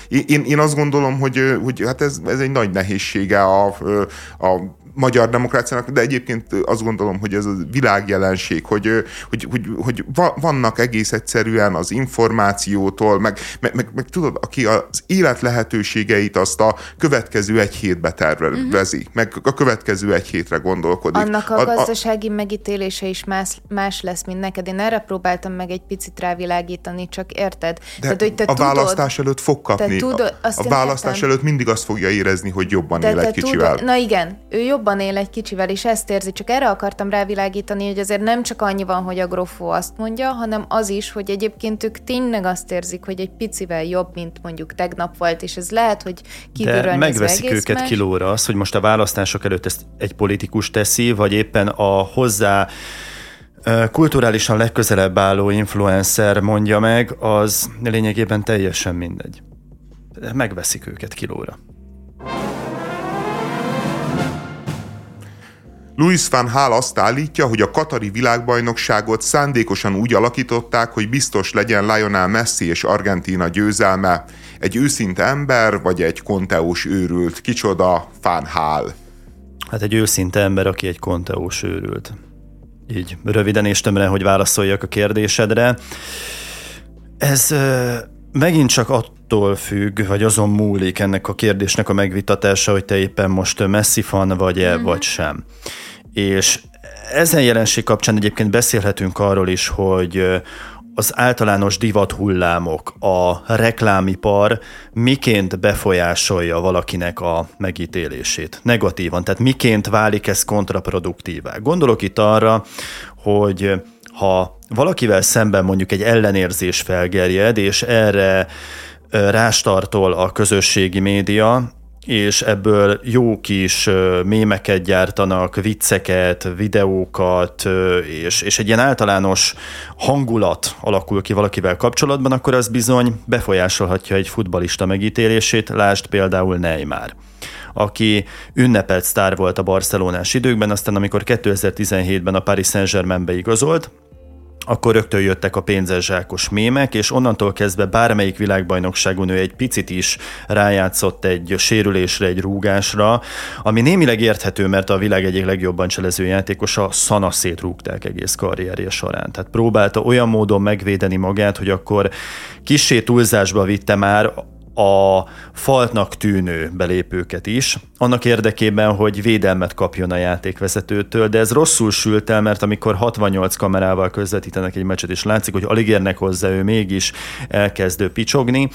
én, én azt gondolom, hogy, hogy hát ez, ez egy nagy nehézsége a, a magyar demokráciának, de egyébként azt gondolom, hogy ez a világjelenség, hogy, hogy, hogy, hogy vannak egész egyszerűen az információtól, meg, meg, meg, meg tudod, aki az élet lehetőségeit azt a következő egy hétbe tervezi, uh-huh. meg a következő egy hétre gondolkodik. Annak a, a gazdasági a, megítélése is más, más lesz, mint neked. Én erre próbáltam meg egy picit rávilágítani, csak érted? De Tehát, hogy te a tudod, választás előtt fog kapni. Tudod, a, a választás értem. előtt mindig azt fogja érezni, hogy jobban de él egy kicsivel. Tudod, na igen, ő jobban él egy kicsivel, és ezt érzi. Csak erre akartam rávilágítani, hogy azért nem csak annyi van, hogy a grofó azt mondja, hanem az is, hogy egyébként ők tényleg azt érzik, hogy egy picivel jobb, mint mondjuk tegnap volt, és ez lehet, hogy kívülről De megveszik őket más. kilóra az, hogy most a választások előtt ezt egy politikus teszi, vagy éppen a hozzá kulturálisan legközelebb álló influencer mondja meg, az lényegében teljesen mindegy. Megveszik őket kilóra. Louis van Hál azt állítja, hogy a Katari világbajnokságot szándékosan úgy alakították, hogy biztos legyen Lionel Messi és Argentína győzelme. Egy őszinte ember, vagy egy konteós őrült? Kicsoda Van Hál? Hát egy őszinte ember, aki egy konteós őrült. Így röviden és tömre, hogy válaszoljak a kérdésedre. Ez megint csak attól függ, vagy azon múlik ennek a kérdésnek a megvitatása, hogy te éppen most Messi fan vagy-e, mm-hmm. vagy sem. És ezen jelenség kapcsán egyébként beszélhetünk arról is, hogy az általános divat hullámok, a reklámipar miként befolyásolja valakinek a megítélését negatívan, tehát miként válik ez kontraproduktívá. Gondolok itt arra, hogy ha valakivel szemben mondjuk egy ellenérzés felgerjed, és erre rástartol a közösségi média, és ebből jó kis mémeket gyártanak, vicceket, videókat, és, és egy ilyen általános hangulat alakul ki valakivel kapcsolatban, akkor az bizony befolyásolhatja egy futbalista megítélését, lásd például Neymar aki ünnepelt sztár volt a barcelonás időkben, aztán amikor 2017-ben a Paris Saint-Germainbe igazolt, akkor rögtön jöttek a pénzes mémek, és onnantól kezdve bármelyik világbajnokságon ő egy picit is rájátszott egy sérülésre, egy rúgásra, ami némileg érthető, mert a világ egyik legjobban cselező játékosa szana szétrúgták egész karrierje során. Tehát próbálta olyan módon megvédeni magát, hogy akkor kissé túlzásba vitte már a faltnak tűnő belépőket is, annak érdekében, hogy védelmet kapjon a játékvezetőtől, de ez rosszul sült el, mert amikor 68 kamerával közvetítenek egy meccset, és látszik, hogy alig érnek hozzá, ő mégis elkezdő picsogni.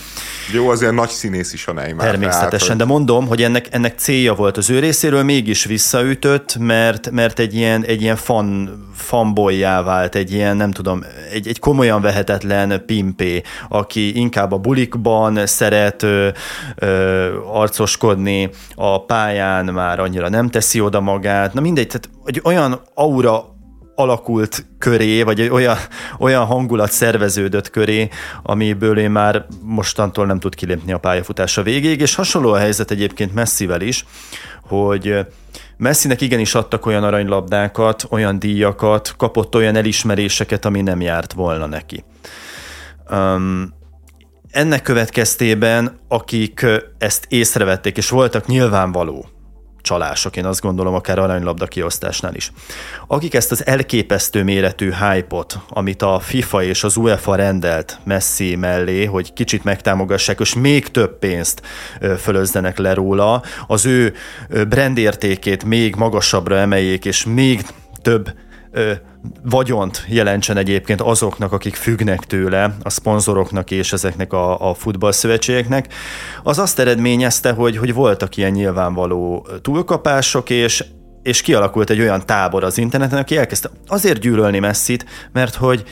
Jó, azért nagy színész is a Neymar. Természetesen, tehát, de mondom, hogy ennek, ennek célja volt az ő részéről, mégis visszaütött, mert, mert egy ilyen, egy ilyen fan, fanbolyjá vált, egy ilyen, nem tudom, egy, egy komolyan vehetetlen pimpé, aki inkább a bulikban szeret ö, ö, arcoskodni, a pályán már annyira nem teszi oda magát, na mindegy, tehát hogy olyan aura alakult köré, vagy egy olyan, olyan hangulat szerveződött köré, amiből én már mostantól nem tud kilépni a pályafutása végéig, és hasonló a helyzet egyébként Messivel is, hogy Messinek igenis adtak olyan aranylabdákat, olyan díjakat, kapott olyan elismeréseket, ami nem járt volna neki. Um, ennek következtében, akik ezt észrevették, és voltak nyilvánvaló csalások, én azt gondolom, akár aranylabda kiosztásnál is. Akik ezt az elképesztő méretű hype-ot, amit a FIFA és az UEFA rendelt Messi mellé, hogy kicsit megtámogassák, és még több pénzt fölözzenek le róla, az ő brandértékét még magasabbra emeljék, és még több vagyont jelentsen egyébként azoknak, akik függnek tőle, a szponzoroknak és ezeknek a, a futballszövetségeknek, az azt eredményezte, hogy, hogy voltak ilyen nyilvánvaló túlkapások, és és kialakult egy olyan tábor az interneten, aki elkezdte azért gyűlölni messzit, mert hogy,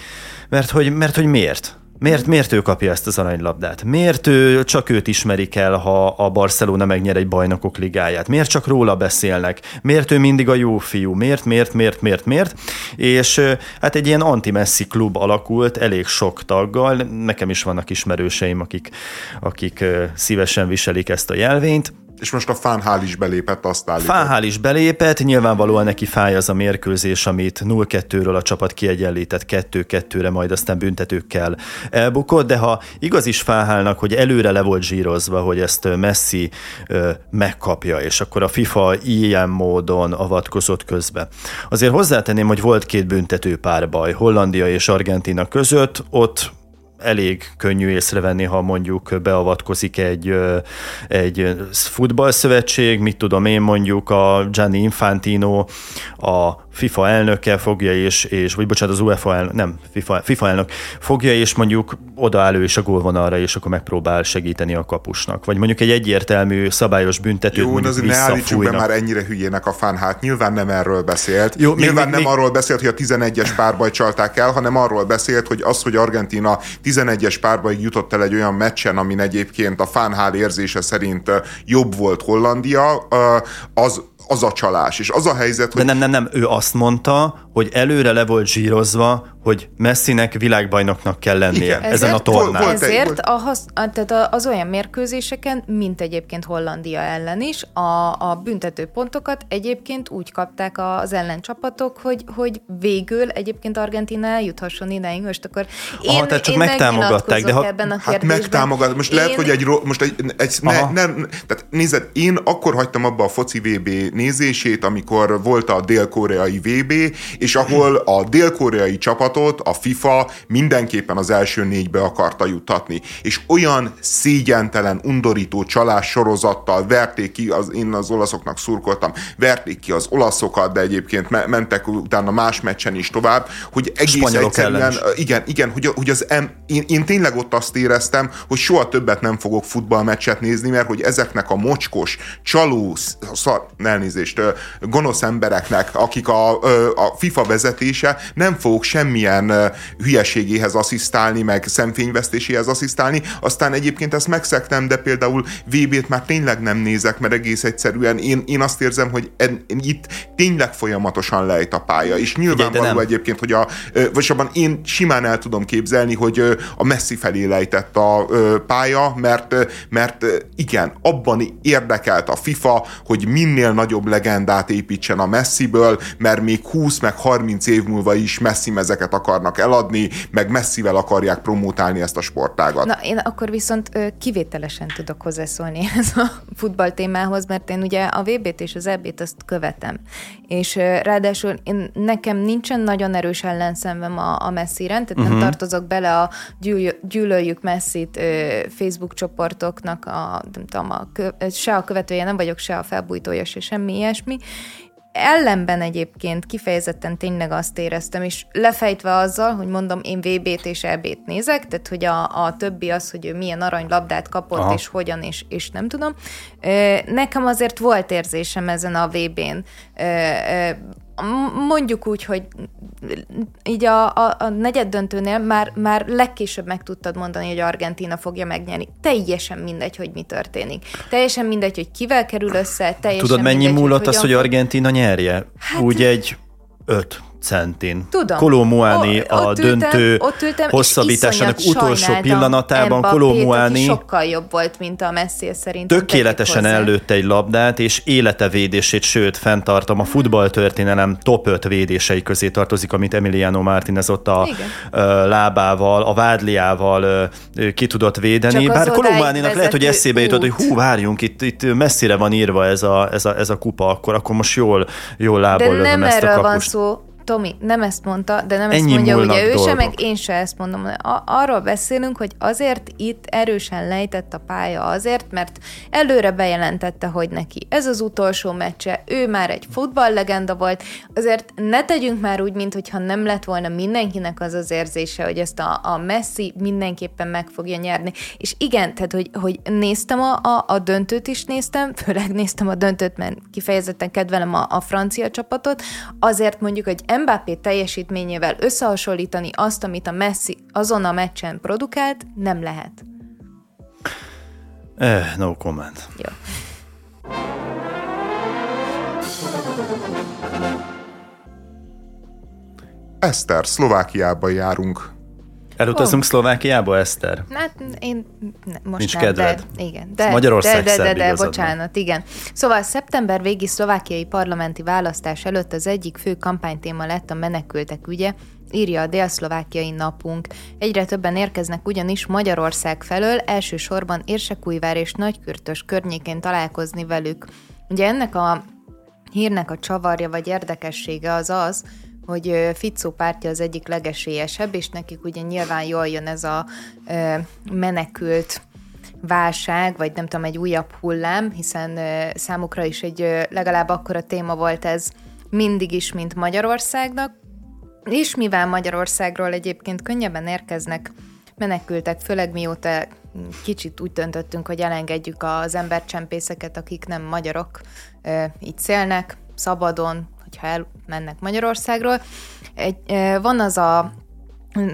mert hogy, mert hogy miért? Miért, miért ő kapja ezt az aranylabdát? Miért ő, csak őt ismerik el, ha a Barcelona megnyer egy bajnokok ligáját? Miért csak róla beszélnek? Miért ő mindig a jó fiú? Miért, miért, miért, miért, miért? És hát egy ilyen anti-Messi klub alakult elég sok taggal. Nekem is vannak ismerőseim, akik, akik szívesen viselik ezt a jelvényt És most a Fánhál is belépett, azt állított. Fánhál is belépett, nyilvánvalóan neki fáj az a mérkőzés, amit 0-2-ről a csapat kiegyenlített 2-2-re, majd aztán büntetőkkel elbukott, de ha igaz is Fánhálnak, hogy előre le volt zsírozva, hogy ezt Messi ö, megkapja, és akkor a FIFA ilyen módon avatkozott közbe. Azért hozzátenném, hogy volt két büntető párbaj Hollandia és Argentina között, ott elég könnyű észrevenni, ha mondjuk beavatkozik egy, egy futballszövetség, mit tudom én mondjuk a Gianni Infantino, a FIFA elnöke fogja és, és vagy bocsánat, az UEFA elnök, nem, FIFA, FIFA elnök fogja és mondjuk odaáll ő is a gólvonalra, és akkor megpróbál segíteni a kapusnak. Vagy mondjuk egy egyértelmű, szabályos büntetőt Jó, mondjuk azért ne állítsuk be már ennyire hülyének a fán, hát nyilván nem erről beszélt. Jó, nyilván még, nem még... arról beszélt, hogy a 11-es párbaj csalták el, hanem arról beszélt, hogy az, hogy Argentina 11-es párbajig jutott el egy olyan meccsen, amin egyébként a fánhál érzése szerint jobb volt Hollandia, az az a csalás. És az a helyzet, hogy... De nem, nem, nem, ő azt mondta, hogy előre le volt zsírozva, hogy Messinek világbajnoknak kell lennie Igen. ezen ezért, a tornán. Volt, ezért volt. A, hasz, tehát az olyan mérkőzéseken, mint egyébként Hollandia ellen is, a, a büntető pontokat egyébként úgy kapták az ellencsapatok, hogy, hogy végül egyébként Argentina eljuthasson ideig. Most akkor én, Aha, tehát csak én megtámogatták, de ha... ebben a hát megtámogat. Most én... lehet, hogy egy, most egy, egy ne, nem, tehát nézed, én akkor hagytam abba a foci VB nézését, amikor volt a dél-koreai VB, és ahol a dél-koreai csapatot a FIFA mindenképpen az első négybe akarta jutatni. És olyan szégyentelen, undorító csalás sorozattal verték ki, az, én az olaszoknak szurkoltam, verték ki az olaszokat, de egyébként me- mentek utána más meccsen is tovább, hogy egész Spanyolok egyszerűen, igen, igen, hogy, hogy az em, én, én tényleg ott azt éreztem, hogy soha többet nem fogok futballmeccset nézni, mert hogy ezeknek a mocskos, csaló, szar, elnézést, gonosz embereknek, akik a, a FIFA vezetése, nem fogok semmilyen hülyeségéhez asszisztálni, meg szemfényvesztéséhez asszisztálni. Aztán egyébként ezt megszektem, de például VB-t már tényleg nem nézek, mert egész egyszerűen én, én azt érzem, hogy en, itt tényleg folyamatosan lejt a pálya. És nyilvánvaló egyébként, hogy a, vagy abban én simán el tudom képzelni, hogy a messzi felé lejtett a pálya, mert, mert igen, abban érdekelt a FIFA, hogy minél nagyobb legendát építsen a messziből, mert még 20 meg 30 év múlva is messzi mezeket akarnak eladni, meg messzivel akarják promótálni ezt a sportágat. Na, én akkor viszont kivételesen tudok hozzászólni [LAUGHS] ez a futball témához, mert én ugye a VB-t és az EB-t azt követem. És ráadásul én, nekem nincsen nagyon erős ellenszemvem a, a messzire, tehát uh-huh. nem mhm. tartozok bele a gyűl, gyűlöljük messzit Facebook csoportoknak, a, nem tudom, a, se a követője nem vagyok, se a felbújtója, se semmi ilyesmi, ellenben egyébként kifejezetten tényleg azt éreztem, és lefejtve azzal, hogy mondom, én VB-t és EB-t nézek, tehát hogy a, a többi az, hogy ő milyen aranylabdát kapott, Aha. és hogyan, és, és nem tudom. Nekem azért volt érzésem ezen a VB-n mondjuk úgy, hogy így a, a, a negyed döntőnél már, már legkésőbb meg tudtad mondani, hogy Argentina fogja megnyerni. Teljesen mindegy, hogy mi történik. Teljesen mindegy, hogy kivel kerül össze, teljesen Tudod, mennyi mindegy, múlott hogy az, hogy Argentina nyerje? Hát, úgy egy öt centin. Tudom. Kolómuáni a döntő ott ültem, hosszabbításának utolsó pillanatában Kolómuáni sokkal jobb volt, mint a Messi szerintem. Tökéletesen ellőtte egy labdát, és élete védését, sőt, fenntartom, a futballtörténelem top 5 védései közé tartozik, amit Emiliano Martinez ott a Igen. lábával, a vádliával ki tudott védeni. Csak Bár Kolómuáninak lehet, hogy eszébe jutott, hogy hú, várjunk, itt, itt messzire van írva ez a, ez a, ez a kupa, akkor, akkor most jól, jól lából De nem ezt a kapust. van szó, Tomi nem ezt mondta, de nem Ennyi ezt mondja ugye ő sem, meg én se ezt mondom. Arról beszélünk, hogy azért itt erősen lejtett a pálya azért, mert előre bejelentette, hogy neki ez az utolsó meccse, ő már egy futballlegenda volt, azért ne tegyünk már úgy, mintha nem lett volna mindenkinek az az érzése, hogy ezt a, a Messi mindenképpen meg fogja nyerni. És igen, tehát, hogy, hogy néztem a, a, a döntőt is néztem, főleg néztem a döntőt, mert kifejezetten kedvelem a, a francia csapatot, azért mondjuk, hogy Mbappé teljesítményével összehasonlítani azt, amit a Messi azon a meccsen produkált, nem lehet. Eh, no comment. Jó. Eszter, Szlovákiába járunk. Elutazunk oh. Szlovákiába, Eszter? Hát én most Nincs nem, kedved? de igen. De, Magyarország de, de, de, de, bocsánat, igen. Szóval szeptember végi szlovákiai parlamenti választás előtt az egyik fő kampánytéma lett a menekültek ügye, írja a délszlovákiai napunk. Egyre többen érkeznek ugyanis Magyarország felől, elsősorban Érsekújvár és Nagykürtös környékén találkozni velük. Ugye ennek a hírnek a csavarja vagy érdekessége az az, hogy Ficó pártja az egyik legesélyesebb, és nekik ugye nyilván jól jön ez a menekült válság, vagy nem tudom, egy újabb hullám, hiszen számukra is egy legalább akkora téma volt ez mindig is, mint Magyarországnak, és mivel Magyarországról egyébként könnyebben érkeznek menekültek, főleg mióta kicsit úgy döntöttünk, hogy elengedjük az embercsempészeket, akik nem magyarok, így szélnek, szabadon, hogyha elmennek Magyarországról. Egy, van az a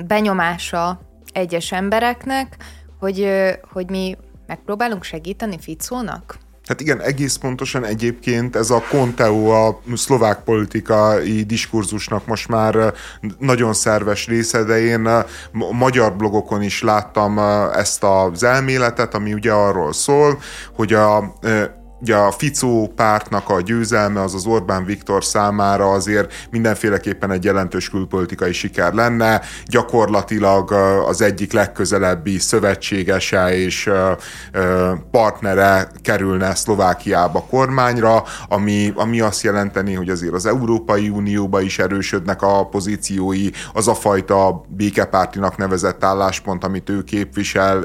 benyomása egyes embereknek, hogy, hogy mi megpróbálunk segíteni Ficónak? Hát igen, egész pontosan egyébként ez a Conteo a szlovák politikai diskurzusnak most már nagyon szerves része, de én magyar blogokon is láttam ezt az elméletet, ami ugye arról szól, hogy a ugye a Ficó pártnak a győzelme az az Orbán Viktor számára azért mindenféleképpen egy jelentős külpolitikai siker lenne, gyakorlatilag az egyik legközelebbi szövetségese és partnere kerülne Szlovákiába kormányra, ami, ami azt jelenteni, hogy azért az Európai Unióba is erősödnek a pozíciói, az a fajta békepártinak nevezett álláspont, amit ő képvisel,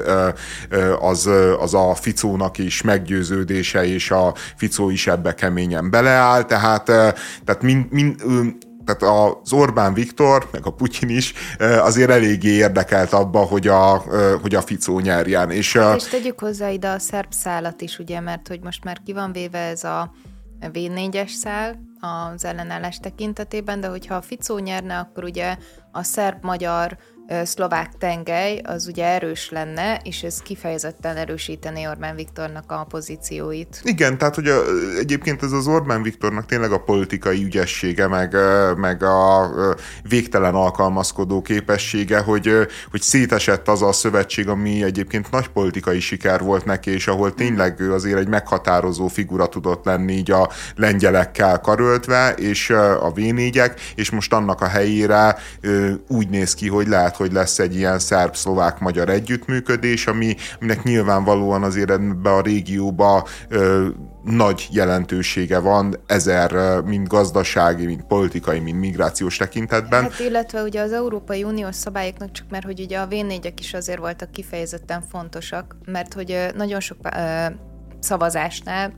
az, az a Ficónak is meggyőződése és és a Ficó is ebbe keményen beleáll, tehát, tehát mind, mind, tehát az Orbán Viktor, meg a Putyin is azért eléggé érdekelt abba, hogy a, hogy a Ficó nyerjen. És, hát és tegyük hozzá ide a szerb szállat is, ugye, mert hogy most már ki van véve ez a V4-es szál az ellenállás tekintetében, de hogyha a Ficó nyerne, akkor ugye a szerb-magyar szlovák tengely az ugye erős lenne, és ez kifejezetten erősítené Orbán Viktornak a pozícióit. Igen, tehát hogy a, egyébként ez az Orbán Viktornak tényleg a politikai ügyessége, meg, meg a végtelen alkalmazkodó képessége, hogy, hogy szétesett az a szövetség, ami egyébként nagy politikai siker volt neki, és ahol tényleg ő azért egy meghatározó figura tudott lenni így a lengyelekkel karöltve, és a v és most annak a helyére úgy néz ki, hogy lehet, hogy lesz egy ilyen szerb-szlovák-magyar együttműködés, ami, aminek nyilvánvalóan azért ebbe a régióba ö, nagy jelentősége van, ezer mind gazdasági, mind politikai, mind migrációs tekintetben. Hát illetve ugye az Európai Uniós szabályoknak csak mert, hogy ugye a v is azért voltak kifejezetten fontosak, mert hogy nagyon sok szavazásnál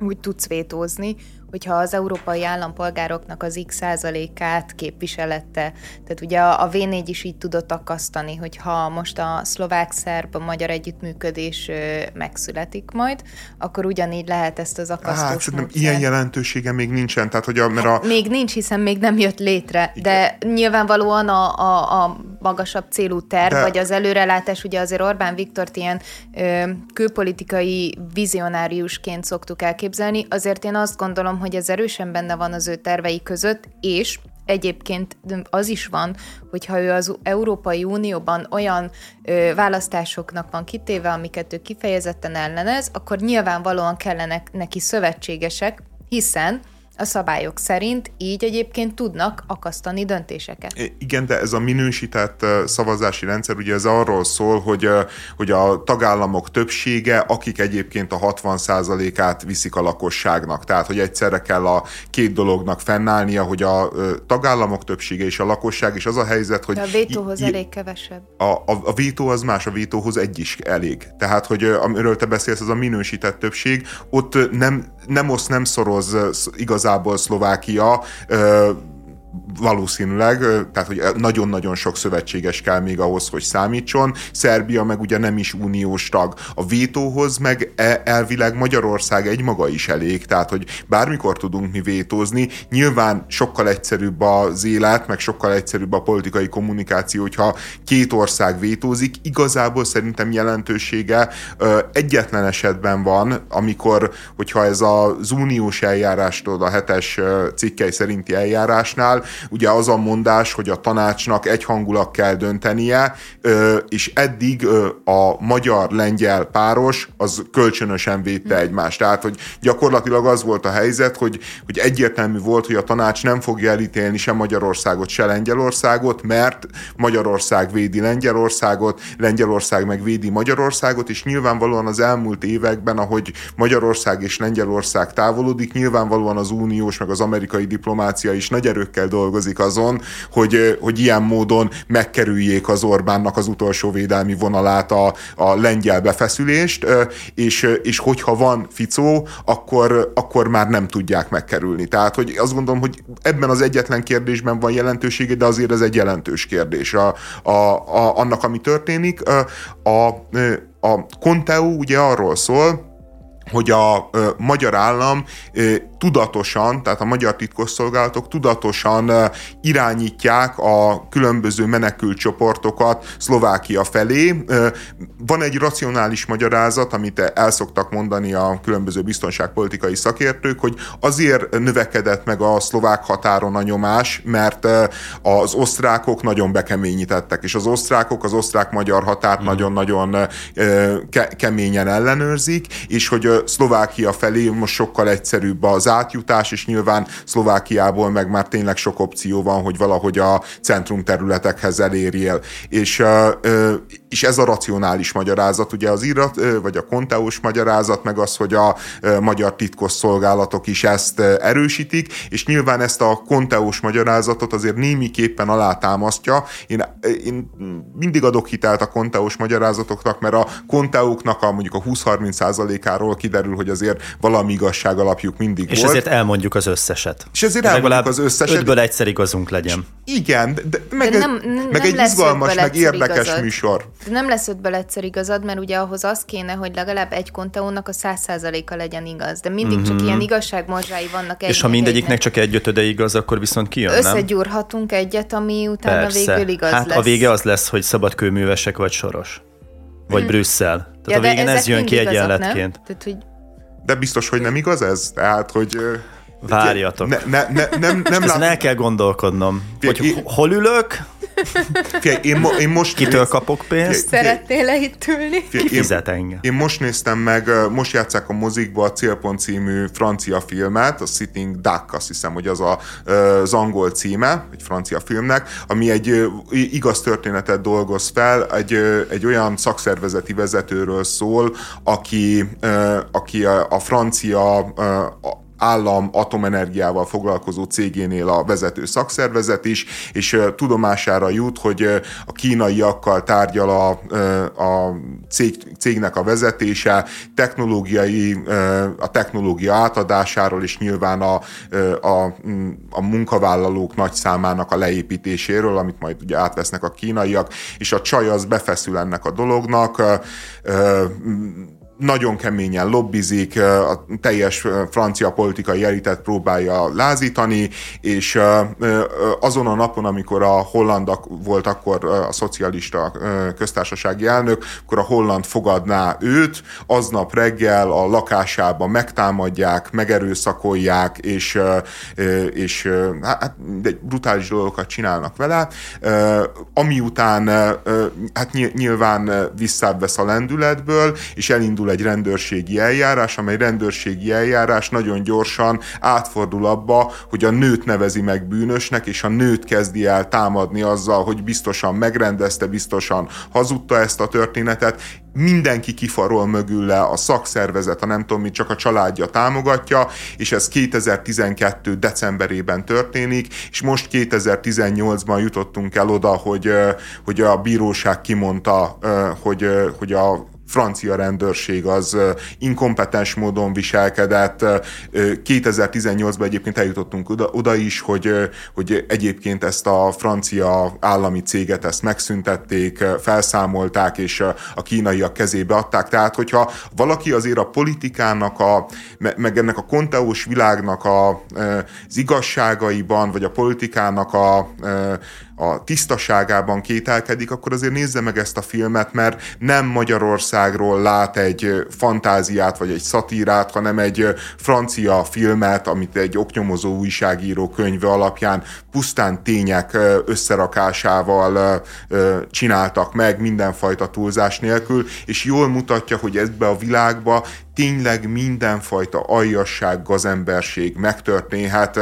úgy tudsz vétózni, hogyha az európai állampolgároknak az x százalékát képviselette. Tehát ugye a V4 is így tudott akasztani, hogyha most a szlovák-szerb, a magyar együttműködés megszületik majd, akkor ugyanígy lehet ezt az akasztós hát, szerintem ilyen jelentősége még nincsen. Tehát, hogy a, mert a... Hát, még nincs, hiszen még nem jött létre, de Igen. nyilvánvalóan a, a, a magasabb célú terv, de... vagy az előrelátás, ugye azért Orbán Viktort ilyen ö, külpolitikai vizionáriusként szoktuk elképzelni, azért én azt gondolom, hogy ez erősen benne van az ő tervei között, és Egyébként az is van, hogyha ő az Európai Unióban olyan ö, választásoknak van kitéve, amiket ő kifejezetten ellenez, akkor nyilvánvalóan kellene neki szövetségesek, hiszen a szabályok szerint így egyébként tudnak akasztani döntéseket. Igen, de ez a minősített szavazási rendszer, ugye ez arról szól, hogy, hogy a tagállamok többsége, akik egyébként a 60%-át viszik a lakosságnak. Tehát, hogy egyszerre kell a két dolognak fennállnia, hogy a tagállamok többsége és a lakosság, és az a helyzet, hogy... De a vétóhoz i- elég kevesebb. A, a, a vétó az más, a vétóhoz egy is elég. Tehát, hogy amiről te beszélsz, az a minősített többség, ott nem, nem osz, nem szoroz igaz igazából Szlovákia valószínűleg, tehát hogy nagyon-nagyon sok szövetséges kell még ahhoz, hogy számítson. Szerbia meg ugye nem is uniós tag. A vétóhoz meg e, elvileg Magyarország egy maga is elég, tehát hogy bármikor tudunk mi vétózni. Nyilván sokkal egyszerűbb az élet, meg sokkal egyszerűbb a politikai kommunikáció, hogyha két ország vétózik. Igazából szerintem jelentősége egyetlen esetben van, amikor, hogyha ez az uniós eljárástól a hetes cikkei szerinti eljárásnál ugye az a mondás, hogy a tanácsnak egyhangulag kell döntenie, és eddig a magyar-lengyel páros az kölcsönösen védte egymást. Tehát, hogy gyakorlatilag az volt a helyzet, hogy, hogy egyértelmű volt, hogy a tanács nem fogja elítélni sem Magyarországot, se Lengyelországot, mert Magyarország védi Lengyelországot, Lengyelország meg védi Magyarországot, és nyilvánvalóan az elmúlt években, ahogy Magyarország és Lengyelország távolodik, nyilvánvalóan az uniós meg az amerikai diplomácia is nagy erőkkel dolgozik azon, hogy, hogy ilyen módon megkerüljék az Orbánnak az utolsó védelmi vonalát, a, a lengyel befeszülést, és, és hogyha van Ficó, akkor, akkor már nem tudják megkerülni. Tehát, hogy azt gondolom, hogy ebben az egyetlen kérdésben van jelentősége, de azért ez egy jelentős kérdés a, a, a, annak, ami történik. A, a Conteo ugye arról szól, hogy a ö, magyar állam ö, tudatosan, tehát a magyar titkosszolgálatok tudatosan ö, irányítják a különböző menekült csoportokat Szlovákia felé. Ö, van egy racionális magyarázat, amit el szoktak mondani a különböző biztonságpolitikai szakértők, hogy azért növekedett meg a szlovák határon a nyomás, mert ö, az osztrákok nagyon bekeményítettek, és az osztrákok az osztrák-magyar határt mm. nagyon-nagyon ke- keményen ellenőrzik, és hogy Szlovákia felé most sokkal egyszerűbb az átjutás, és nyilván Szlovákiából meg már tényleg sok opció van, hogy valahogy a centrum területekhez elérjél. És, és ez a racionális magyarázat, ugye az irat, vagy a konteós magyarázat, meg az, hogy a magyar titkos szolgálatok is ezt erősítik, és nyilván ezt a konteós magyarázatot azért némiképpen alátámasztja. Én, én mindig adok hitelt a konteós magyarázatoknak, mert a konteóknak a mondjuk a 20-30 százalékáról kiderül, hogy azért valami igazság alapjuk mindig és volt. És ezért elmondjuk az összeset. És ezért elmondjuk az összeset. Ötből egyszer igazunk legyen. Igen, de meg, de nem, nem, meg nem egy izgalmas, meg érdekes igazad. műsor. Nem lesz ötből egyszer igazad, mert ugye ahhoz az kéne, hogy legalább egy konteónak a száz százaléka legyen igaz. De mindig mm-hmm. csak mhm. ilyen igazságmorzsái vannak. Egy és ha mindegyiknek csak egy ötöde igaz, akkor viszont kijön, Összegyúrhatunk nem? egyet, ami utána Persze. végül igaz hát lesz. a vége az lesz, hogy szabadkőművesek vagy soros. Vagy mm. Brüsszel. Tehát ja, a végén ez jön ki egyenletként. Tehát, hogy de biztos, hogy nem igaz ez? Tehát, hogy... Várjatok. Ne, ne, ne, nem, nem Ezen lát... el kell gondolkodnom, Fie, hogy én... hol ülök, Fie, én, mo, én most Kitől néz... kapok pénzt? Fie, Szeretnél le itt ülni? Fie, Ki fizet engem? Én most néztem meg, most játszák a mozikba a Célpont című francia filmet, a Sitting Duck, azt hiszem, hogy az a, az angol címe, egy francia filmnek, ami egy igaz történetet dolgoz fel, egy, egy olyan szakszervezeti vezetőről szól, aki, aki a, a francia a, állam atomenergiával foglalkozó cégénél a vezető szakszervezet is, és tudomására jut, hogy a kínaiakkal tárgyal a, a cég, cégnek a vezetése technológiai, a technológia átadásáról, és nyilván a, a, a munkavállalók nagy számának a leépítéséről, amit majd ugye átvesznek a kínaiak, és a csaj az befeszül ennek a dolognak, nagyon keményen lobbizik, a teljes francia politikai elitet próbálja lázítani, és azon a napon, amikor a hollandak volt akkor a szocialista köztársasági elnök, akkor a holland fogadná őt, aznap reggel a lakásába megtámadják, megerőszakolják, és, és hát brutális dolgokat csinálnak vele, ami után hát nyilván visszább a lendületből, és elindul indul egy rendőrségi eljárás, amely rendőrségi eljárás nagyon gyorsan átfordul abba, hogy a nőt nevezi meg bűnösnek, és a nőt kezdi el támadni azzal, hogy biztosan megrendezte, biztosan hazudta ezt a történetet, mindenki kifarol mögül le, a szakszervezet, a nem tudom mi, csak a családja támogatja, és ez 2012. decemberében történik, és most 2018-ban jutottunk el oda, hogy, hogy a bíróság kimondta, hogy, hogy a francia rendőrség az inkompetens módon viselkedett. 2018-ban egyébként eljutottunk oda, oda is, hogy, hogy egyébként ezt a francia állami céget ezt megszüntették, felszámolták, és a kínaiak kezébe adták. Tehát, hogyha valaki azért a politikának, a, meg ennek a konteós világnak a, az igazságaiban, vagy a politikának a, a tisztaságában kételkedik, akkor azért nézze meg ezt a filmet, mert nem Magyarországról lát egy fantáziát vagy egy szatírát, hanem egy francia filmet, amit egy oknyomozó újságíró könyve alapján pusztán tények összerakásával csináltak meg, mindenfajta túlzás nélkül, és jól mutatja, hogy ebbe a világba tényleg mindenfajta aljasság, gazemberség megtörténhet,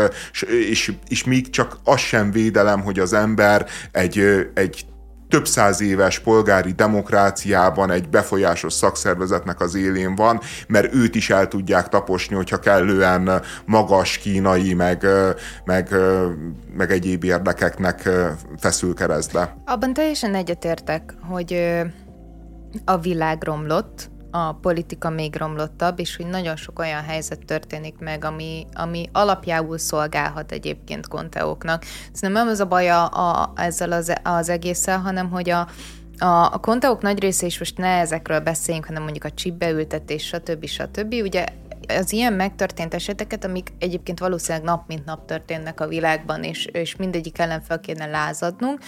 és, és még csak az sem védelem, hogy az ember egy, egy több száz éves polgári demokráciában egy befolyásos szakszervezetnek az élén van, mert őt is el tudják taposni, hogyha kellően magas kínai, meg, meg, meg egyéb érdekeknek feszül keresztbe. Abban teljesen egyetértek, hogy a világ romlott, a politika még romlottabb, és hogy nagyon sok olyan helyzet történik meg, ami, ami alapjául szolgálhat egyébként konteóknak. Szerintem nem az a baj a, a, ezzel az, az egésszel, hanem hogy a, a, a konteók nagy része, és most ne ezekről beszéljünk, hanem mondjuk a csipbeültetés, stb. stb. Ugye az ilyen megtörtént eseteket, amik egyébként valószínűleg nap mint nap történnek a világban, és, és mindegyik ellen fel kéne lázadnunk,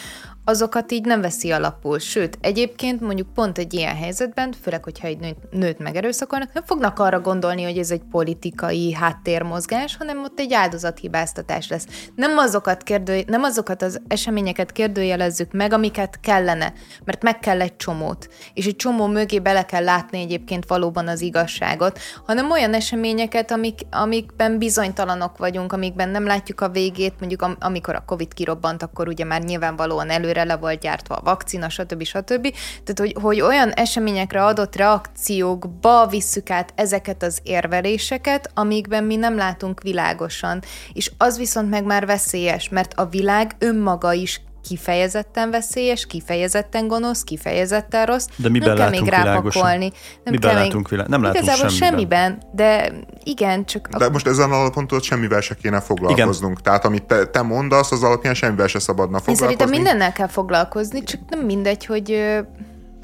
azokat így nem veszi alapul. Sőt, egyébként mondjuk pont egy ilyen helyzetben, főleg, hogyha egy nőt, nőt megerőszakolnak, nem fognak arra gondolni, hogy ez egy politikai háttérmozgás, hanem ott egy áldozathibáztatás lesz. Nem azokat, kérdő, nem azokat az eseményeket kérdőjelezzük meg, amiket kellene, mert meg kell egy csomót, és egy csomó mögé bele kell látni egyébként valóban az igazságot, hanem olyan eseményeket, amik, amikben bizonytalanok vagyunk, amikben nem látjuk a végét, mondjuk amikor a Covid kirobbant, akkor ugye már nyilvánvalóan előre előre le volt gyártva a vakcina, stb. stb. Tehát, hogy, hogy olyan eseményekre adott reakciókba visszük át ezeket az érveléseket, amikben mi nem látunk világosan. És az viszont meg már veszélyes, mert a világ önmaga is kifejezetten veszélyes, kifejezetten gonosz, kifejezetten rossz. De mi nem kell még rápakolni. Nem mi kell látunk még... Nem látunk Igazából semmiben. semmiben, de igen, csak... De most ezen alapon tudod, semmivel se kéne foglalkoznunk. Igen. Tehát amit te, te mondasz, az alapján semmivel se szabadna foglalkozni. Én szerintem mindennel kell foglalkozni, csak nem mindegy, hogy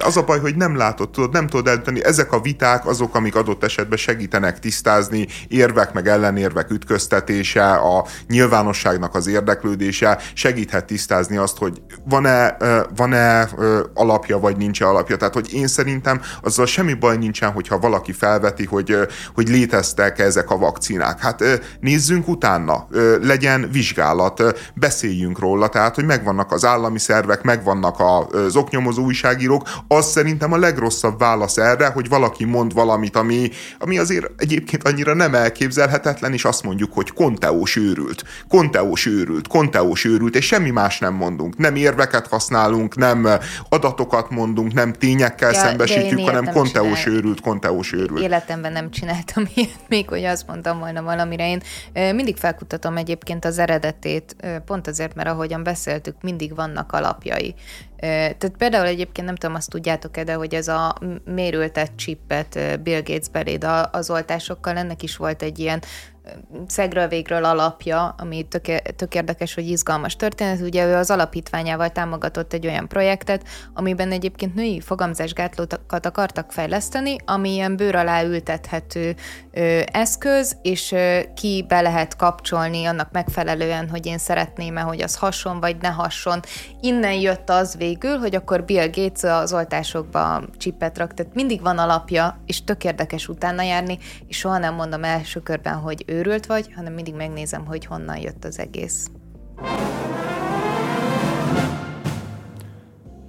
az a baj, hogy nem látod, tudod, nem tudod eldönteni. Ezek a viták azok, amik adott esetben segítenek tisztázni, érvek meg ellenérvek ütköztetése, a nyilvánosságnak az érdeklődése segíthet tisztázni azt, hogy van-e, van-e alapja, vagy nincs alapja. Tehát, hogy én szerintem azzal semmi baj nincsen, hogyha valaki felveti, hogy, hogy léteztek ezek a vakcinák. Hát nézzünk utána, legyen vizsgálat, beszéljünk róla, tehát, hogy megvannak az állami szervek, megvannak az oknyomozó újságírók, az szerintem a legrosszabb válasz erre, hogy valaki mond valamit, ami, ami azért egyébként annyira nem elképzelhetetlen, és azt mondjuk, hogy konteós őrült, konteós őrült, konteós őrült, és semmi más nem mondunk. Nem érveket használunk, nem adatokat mondunk, nem tényekkel ja, szembesítjük, hanem konteós őrült, konteós őrült. Életemben nem csináltam [LAUGHS] ilyet, még hogy azt mondtam volna valamire. Én mindig felkutatom egyébként az eredetét, pont azért, mert ahogyan beszéltük, mindig vannak alapjai. Tehát például egyébként nem tudom, azt tudjátok-e, de hogy ez a mérültet csippet Bill Gates beléd az oltásokkal, ennek is volt egy ilyen szegről végről alapja, ami tök, tök érdekes, hogy izgalmas történet. Ugye ő az alapítványával támogatott egy olyan projektet, amiben egyébként női fogamzásgátlókat akartak fejleszteni, ami ilyen bőr alá ültethető ö, eszköz, és ö, ki be lehet kapcsolni annak megfelelően, hogy én szeretném-e, hogy az hason vagy ne hason. Innen jött az végül, hogy akkor Bill Gates az oltásokba csippet rak, tehát mindig van alapja, és tök érdekes utána járni, és soha nem mondom első körben, hogy őrült vagy, hanem mindig megnézem, hogy honnan jött az egész.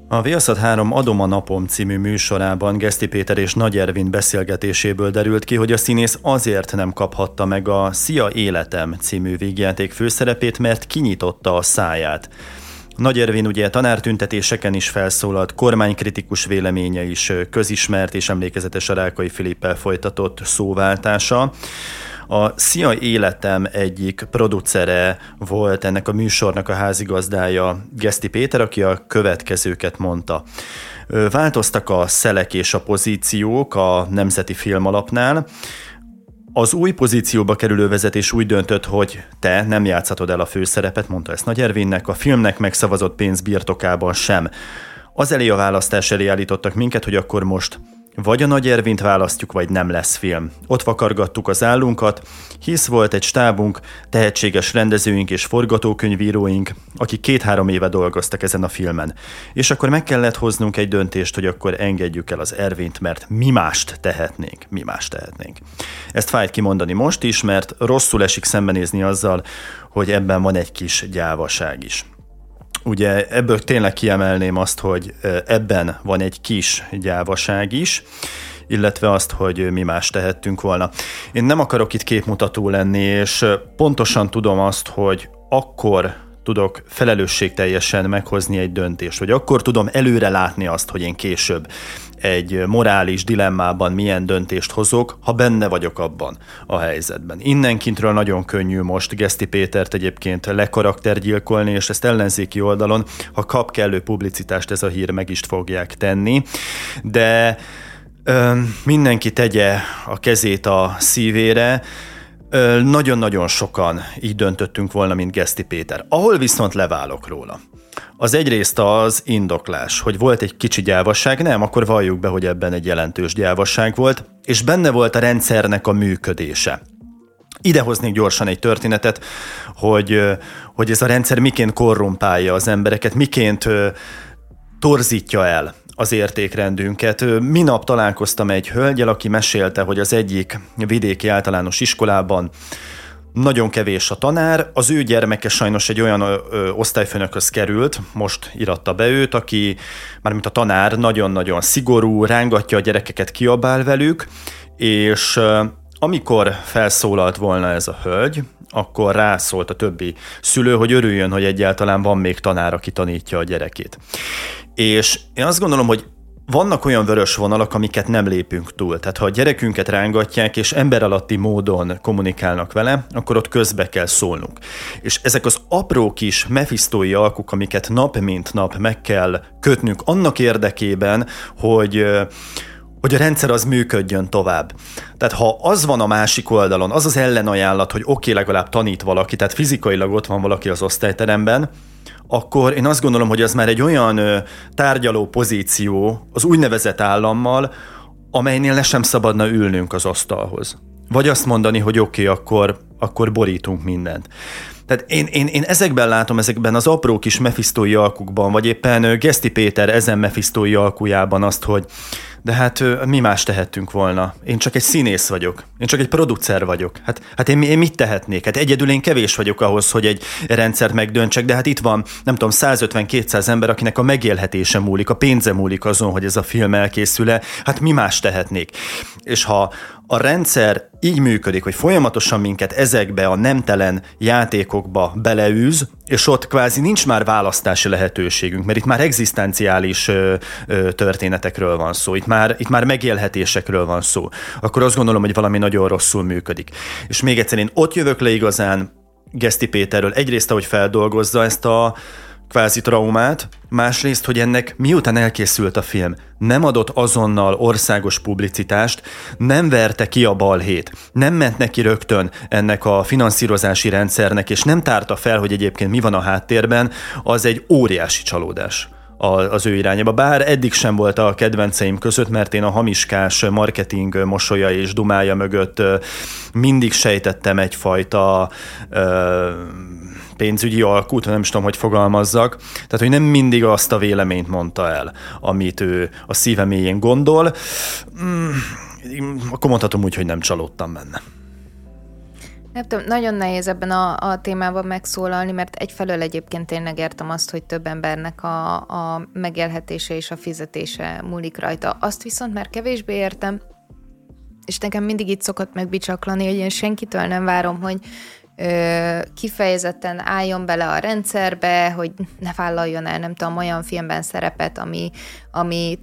A Viaszat 3 Adom a napom című műsorában Geszti Péter és Nagy Ervin beszélgetéséből derült ki, hogy a színész azért nem kaphatta meg a Szia Életem című végjáték főszerepét, mert kinyitotta a száját. Nagy Ervin ugye tanártüntetéseken is felszólalt, kormánykritikus véleménye is közismert és emlékezetes a Rákai Filippel folytatott szóváltása. A Szia Életem egyik producere volt ennek a műsornak a házigazdája, Geszti Péter, aki a következőket mondta. Változtak a szelek és a pozíciók a Nemzeti Filmalapnál, az új pozícióba kerülő vezetés úgy döntött, hogy te nem játszhatod el a főszerepet, mondta ezt Nagy Ervinnek, a filmnek megszavazott pénz birtokában sem. Az elé a választás elé állítottak minket, hogy akkor most Vagy a Nagy Ervint választjuk, vagy nem lesz film. Ott vakargattuk az állunkat, hisz volt egy stábunk, tehetséges rendezőink és forgatókönyvíróink, akik két-három éve dolgoztak ezen a filmen. És akkor meg kellett hoznunk egy döntést, hogy akkor engedjük el az Ervint, mert mi mást tehetnénk, mi mást tehetnénk. Ezt fájt kimondani most is, mert rosszul esik szembenézni azzal, hogy ebben van egy kis gyávaság is. Ugye ebből tényleg kiemelném azt, hogy ebben van egy kis gyávaság is, illetve azt, hogy mi más tehettünk volna. Én nem akarok itt képmutató lenni, és pontosan tudom azt, hogy akkor tudok felelősségteljesen meghozni egy döntést, vagy akkor tudom előre látni azt, hogy én később egy morális dilemmában milyen döntést hozok, ha benne vagyok abban a helyzetben. Innenkintről nagyon könnyű most Geszti Pétert egyébként lekaraktergyilkolni, és ezt ellenzéki oldalon, ha kap kellő publicitást, ez a hír meg is fogják tenni. De ö, mindenki tegye a kezét a szívére, nagyon-nagyon sokan így döntöttünk volna, mint Geszti Péter. Ahol viszont leválok róla, az egyrészt az indoklás, hogy volt egy kicsi gyávasság, nem, akkor valljuk be, hogy ebben egy jelentős gyávasság volt, és benne volt a rendszernek a működése. Idehoznék gyorsan egy történetet, hogy, hogy ez a rendszer miként korrumpálja az embereket, miként torzítja el az értékrendünket. Minap találkoztam egy hölgyel, aki mesélte, hogy az egyik vidéki általános iskolában nagyon kevés a tanár, az ő gyermeke sajnos egy olyan ö, osztályfőnökhöz került, most iratta be őt, aki, mármint a tanár, nagyon-nagyon szigorú, rángatja a gyerekeket, kiabál velük, és amikor felszólalt volna ez a hölgy, akkor rászólt a többi szülő, hogy örüljön, hogy egyáltalán van még tanár, aki tanítja a gyerekét. És én azt gondolom, hogy vannak olyan vörös vonalak, amiket nem lépünk túl. Tehát ha a gyerekünket rángatják, és ember alatti módon kommunikálnak vele, akkor ott közbe kell szólnunk. És ezek az apró kis mefisztói alkuk, amiket nap mint nap meg kell kötnünk annak érdekében, hogy hogy a rendszer az működjön tovább. Tehát ha az van a másik oldalon, az az ellenajánlat, hogy oké, okay, legalább tanít valaki, tehát fizikailag ott van valaki az osztályteremben, akkor én azt gondolom, hogy az már egy olyan tárgyaló pozíció az úgynevezett állammal, amelynél le sem szabadna ülnünk az asztalhoz. Vagy azt mondani, hogy oké, okay, akkor, akkor borítunk mindent. Tehát én, én, én ezekben látom, ezekben az apró kis mefisztói alkukban, vagy éppen Geszti Péter ezen mefisztói alkujában azt, hogy de hát mi más tehettünk volna? Én csak egy színész vagyok. Én csak egy producer vagyok. Hát, hát én, én mit tehetnék? Hát egyedül én kevés vagyok ahhoz, hogy egy rendszert megdöntsek, de hát itt van, nem tudom, 150-200 ember, akinek a megélhetése múlik, a pénze múlik azon, hogy ez a film elkészül-e. Hát mi más tehetnék? És ha a rendszer így működik, hogy folyamatosan minket ezekbe a nemtelen játékokba beleűz, és ott kvázi nincs már választási lehetőségünk, mert itt már egzisztenciális ö, ö, történetekről van szó, itt már, itt már megélhetésekről van szó, akkor azt gondolom, hogy valami nagyon rosszul működik. És még egyszer én ott jövök le igazán Geszti Péterről, egyrészt, ahogy feldolgozza ezt a kvázi traumát, másrészt, hogy ennek miután elkészült a film, nem adott azonnal országos publicitást, nem verte ki a balhét, nem ment neki rögtön ennek a finanszírozási rendszernek, és nem tárta fel, hogy egyébként mi van a háttérben, az egy óriási csalódás az ő irányába. Bár eddig sem volt a kedvenceim között, mert én a hamiskás marketing mosolya és dumája mögött mindig sejtettem egyfajta pénzügyi alkut, nem is tudom, hogy fogalmazzak. Tehát, hogy nem mindig azt a véleményt mondta el, amit ő a szíve mélyén gondol. Mm, akkor mondhatom úgy, hogy nem csalódtam benne. Nem tudom, nagyon nehéz ebben a, a témában megszólalni, mert egyfelől egyébként tényleg értem azt, hogy több embernek a, a megélhetése és a fizetése múlik rajta. Azt viszont már kevésbé értem, és nekem mindig itt szokott megbicsaklani, hogy én senkitől nem várom, hogy kifejezetten álljon bele a rendszerbe, hogy ne vállaljon el, nem tudom, olyan filmben szerepet, ami, ami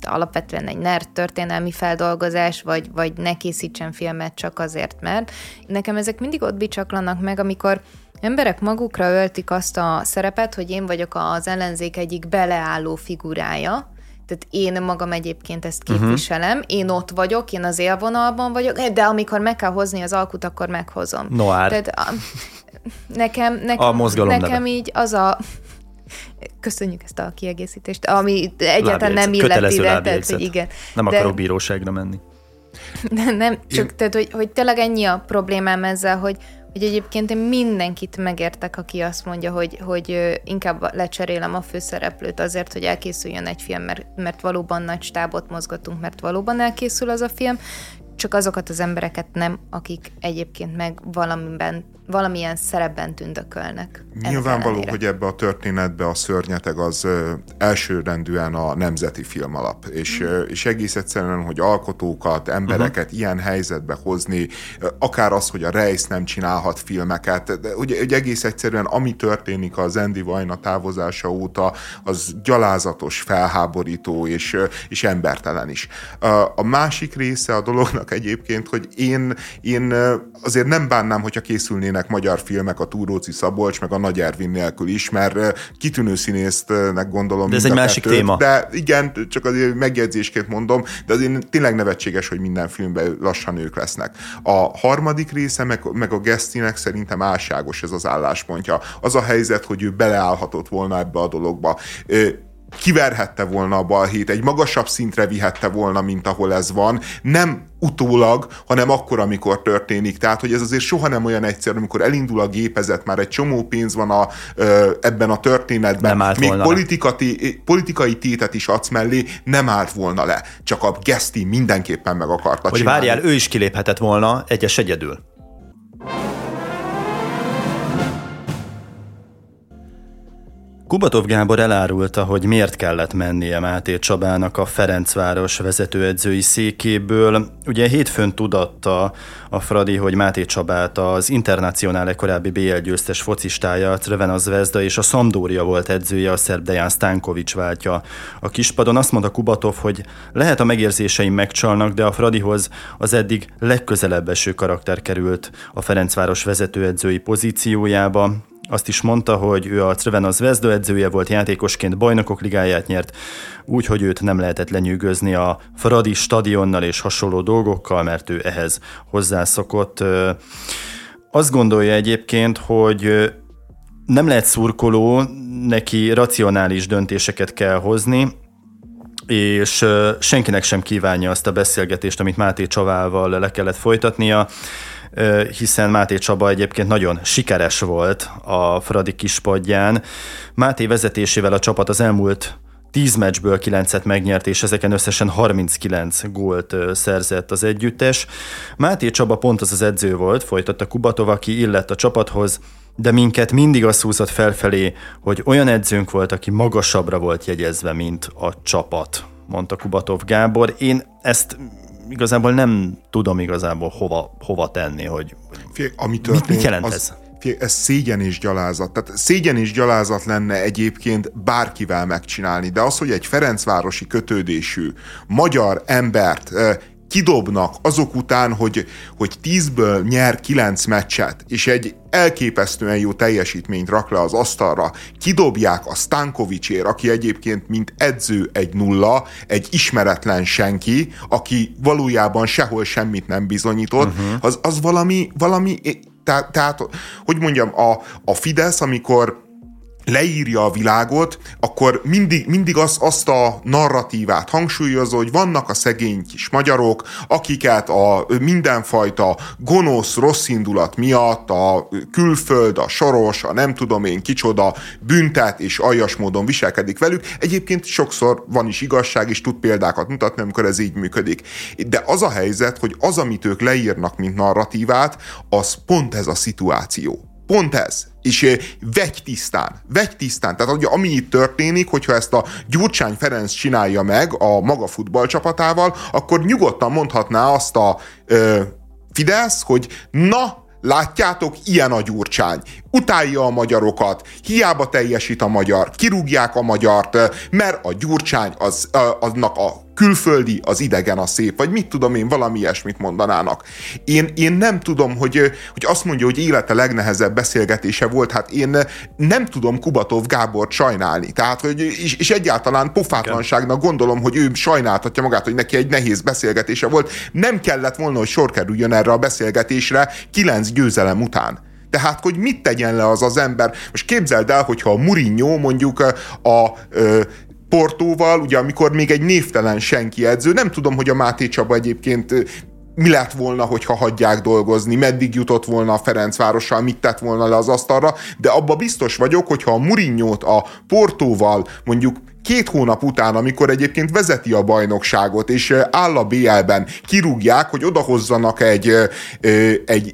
alapvetően egy nerd történelmi feldolgozás, vagy, vagy ne készítsen filmet csak azért, mert nekem ezek mindig ott bicsaklanak meg, amikor emberek magukra öltik azt a szerepet, hogy én vagyok az ellenzék egyik beleálló figurája, tehát én magam egyébként ezt mhm. képviselem, uh-huh. én ott vagyok, én az élvonalban vagyok, de amikor meg kell hozni az alkut, akkor meghozom. Noár. Tehát a, nekem, nekem, a nekem így az a Köszönjük ezt a kiegészítést, ami egyáltalán nem illeti ide, tehát, hogy igen. Nem de... akarok bíróságra menni. [LAUGHS] Nem, nem csak tehát, hogy, hogy tényleg ennyi a problémám ezzel, hogy, hogy egyébként én mindenkit megértek, aki azt mondja, hogy, hogy inkább lecserélem a főszereplőt azért, hogy elkészüljön egy film, mert, mert valóban nagy stábot mozgatunk, mert valóban elkészül az a film, csak azokat az embereket nem, akik egyébként meg valamiben valamilyen szerepben tündökölnek. Nyilvánvaló, hogy ebbe a történetbe a szörnyeteg az elsőrendűen a nemzeti film alap, és, mm. és egész egyszerűen, hogy alkotókat, embereket uh-huh. ilyen helyzetbe hozni, akár az, hogy a Reis nem csinálhat filmeket, de ugye, ugye egész egyszerűen ami történik az Andy Vajna távozása óta, az gyalázatos, felháborító és, és embertelen is. A másik része a dolognak egyébként, hogy én, én azért nem bánnám, hogyha készülnének lennének magyar filmek a Túróci Szabolcs, meg a Nagy Ervin nélkül is, mert kitűnő színésznek gondolom. De ez egy másik kettőt, téma. De igen, csak azért megjegyzésként mondom, de azért tényleg nevetséges, hogy minden filmben lassan ők lesznek. A harmadik része, meg, meg a Gesztinek szerintem álságos ez az álláspontja. Az a helyzet, hogy ő beleállhatott volna ebbe a dologba kiverhette volna a balhét, egy magasabb szintre vihette volna, mint ahol ez van, nem utólag, hanem akkor, amikor történik. Tehát, hogy ez azért soha nem olyan egyszerű, amikor elindul a gépezet, már egy csomó pénz van a, ebben a történetben, nem még politikati, politikai tétet is adsz mellé, nem állt volna le. Csak a Geszti mindenképpen meg akarta Hogy csinálni. várjál, ő is kiléphetett volna egyes egyedül. Kubatov Gábor elárulta, hogy miért kellett mennie Máté Csabának a Ferencváros vezetőedzői székéből. Ugye hétfőn tudatta a Fradi, hogy Máté Csabát az Internacionále korábbi BL győztes focistája, Crvena Zvezda és a Szamdória volt edzője, a szerb Deján Stankovics váltja. A kispadon azt mondta Kubatov, hogy lehet a megérzéseim megcsalnak, de a Fradihoz az eddig legközelebb eső karakter került a Ferencváros vezetőedzői pozíciójába. Azt is mondta, hogy ő a Crvena Zvezda edzője volt, játékosként bajnokok ligáját nyert, úgyhogy őt nem lehetett lenyűgözni a Fradi stadionnal és hasonló dolgokkal, mert ő ehhez hozzászokott. Azt gondolja egyébként, hogy nem lehet szurkoló, neki racionális döntéseket kell hozni, és senkinek sem kívánja azt a beszélgetést, amit Máté Csavával le kellett folytatnia hiszen Máté Csaba egyébként nagyon sikeres volt a Fradi kispadján. Máté vezetésével a csapat az elmúlt 10 meccsből 9-et megnyert, és ezeken összesen 39 gólt szerzett az együttes. Máté Csaba pont az az edző volt, folytatta Kubatov, aki illett a csapathoz, de minket mindig az húzott felfelé, hogy olyan edzőnk volt, aki magasabbra volt jegyezve, mint a csapat, mondta Kubatov Gábor. Én ezt igazából nem tudom igazából hova, hova tenni, hogy Fé, ami történt, mit, mit jelent az, ez? Ez szégyen és gyalázat. Tehát szégyen és gyalázat lenne egyébként bárkivel megcsinálni, de az, hogy egy Ferencvárosi kötődésű magyar embert kidobnak azok után, hogy, hogy tízből nyer kilenc meccset, és egy elképesztően jó teljesítményt rak le az asztalra, kidobják a Stankovicsért, aki egyébként mint edző egy nulla, egy ismeretlen senki, aki valójában sehol semmit nem bizonyított, uh-huh. az, az valami, valami tehát, tehát, hogy mondjam, a, a Fidesz, amikor leírja a világot, akkor mindig, mindig az, azt a narratívát hangsúlyozza, hogy vannak a szegény kis magyarok, akiket a mindenfajta gonosz, rossz indulat miatt a külföld, a soros, a nem tudom én kicsoda büntet és aljas módon viselkedik velük. Egyébként sokszor van is igazság, és tud példákat mutatni, amikor ez így működik. De az a helyzet, hogy az, amit ők leírnak, mint narratívát, az pont ez a szituáció. Pont ez. És vegy tisztán, vegy tisztán. Tehát ugye, ami itt történik, hogyha ezt a Gyurcsány Ferenc csinálja meg a maga futballcsapatával, akkor nyugodtan mondhatná azt a ö, Fidesz, hogy na, Látjátok, ilyen a gyurcsány. Utálja a magyarokat, hiába teljesít a magyar, kirúgják a magyart, mert a gyurcsány az, aznak a külföldi, az idegen a szép, vagy mit tudom én, valami ilyesmit mondanának. Én, én nem tudom, hogy, hogy azt mondja, hogy élete legnehezebb beszélgetése volt, hát én nem tudom Kubatov Gábor sajnálni. Tehát, hogy, és, és egyáltalán pofátlanságnak gondolom, hogy ő sajnáltatja magát, hogy neki egy nehéz beszélgetése volt. Nem kellett volna, hogy sor kerüljön erre a beszélgetésre kilenc győzelem után. Tehát, hogy mit tegyen le az az ember. Most képzeld el, hogyha a Mourinho mondjuk a, a, a Portóval, ugye amikor még egy névtelen senki edző, nem tudom, hogy a Máté Csaba egyébként mi lett volna, hogyha hagyják dolgozni, meddig jutott volna a Ferencvárossal, mit tett volna le az asztalra, de abba biztos vagyok, hogyha a Murinyót a Portóval mondjuk két hónap után, amikor egyébként vezeti a bajnokságot, és áll a BL-ben, kirúgják, hogy odahozzanak egy, egy,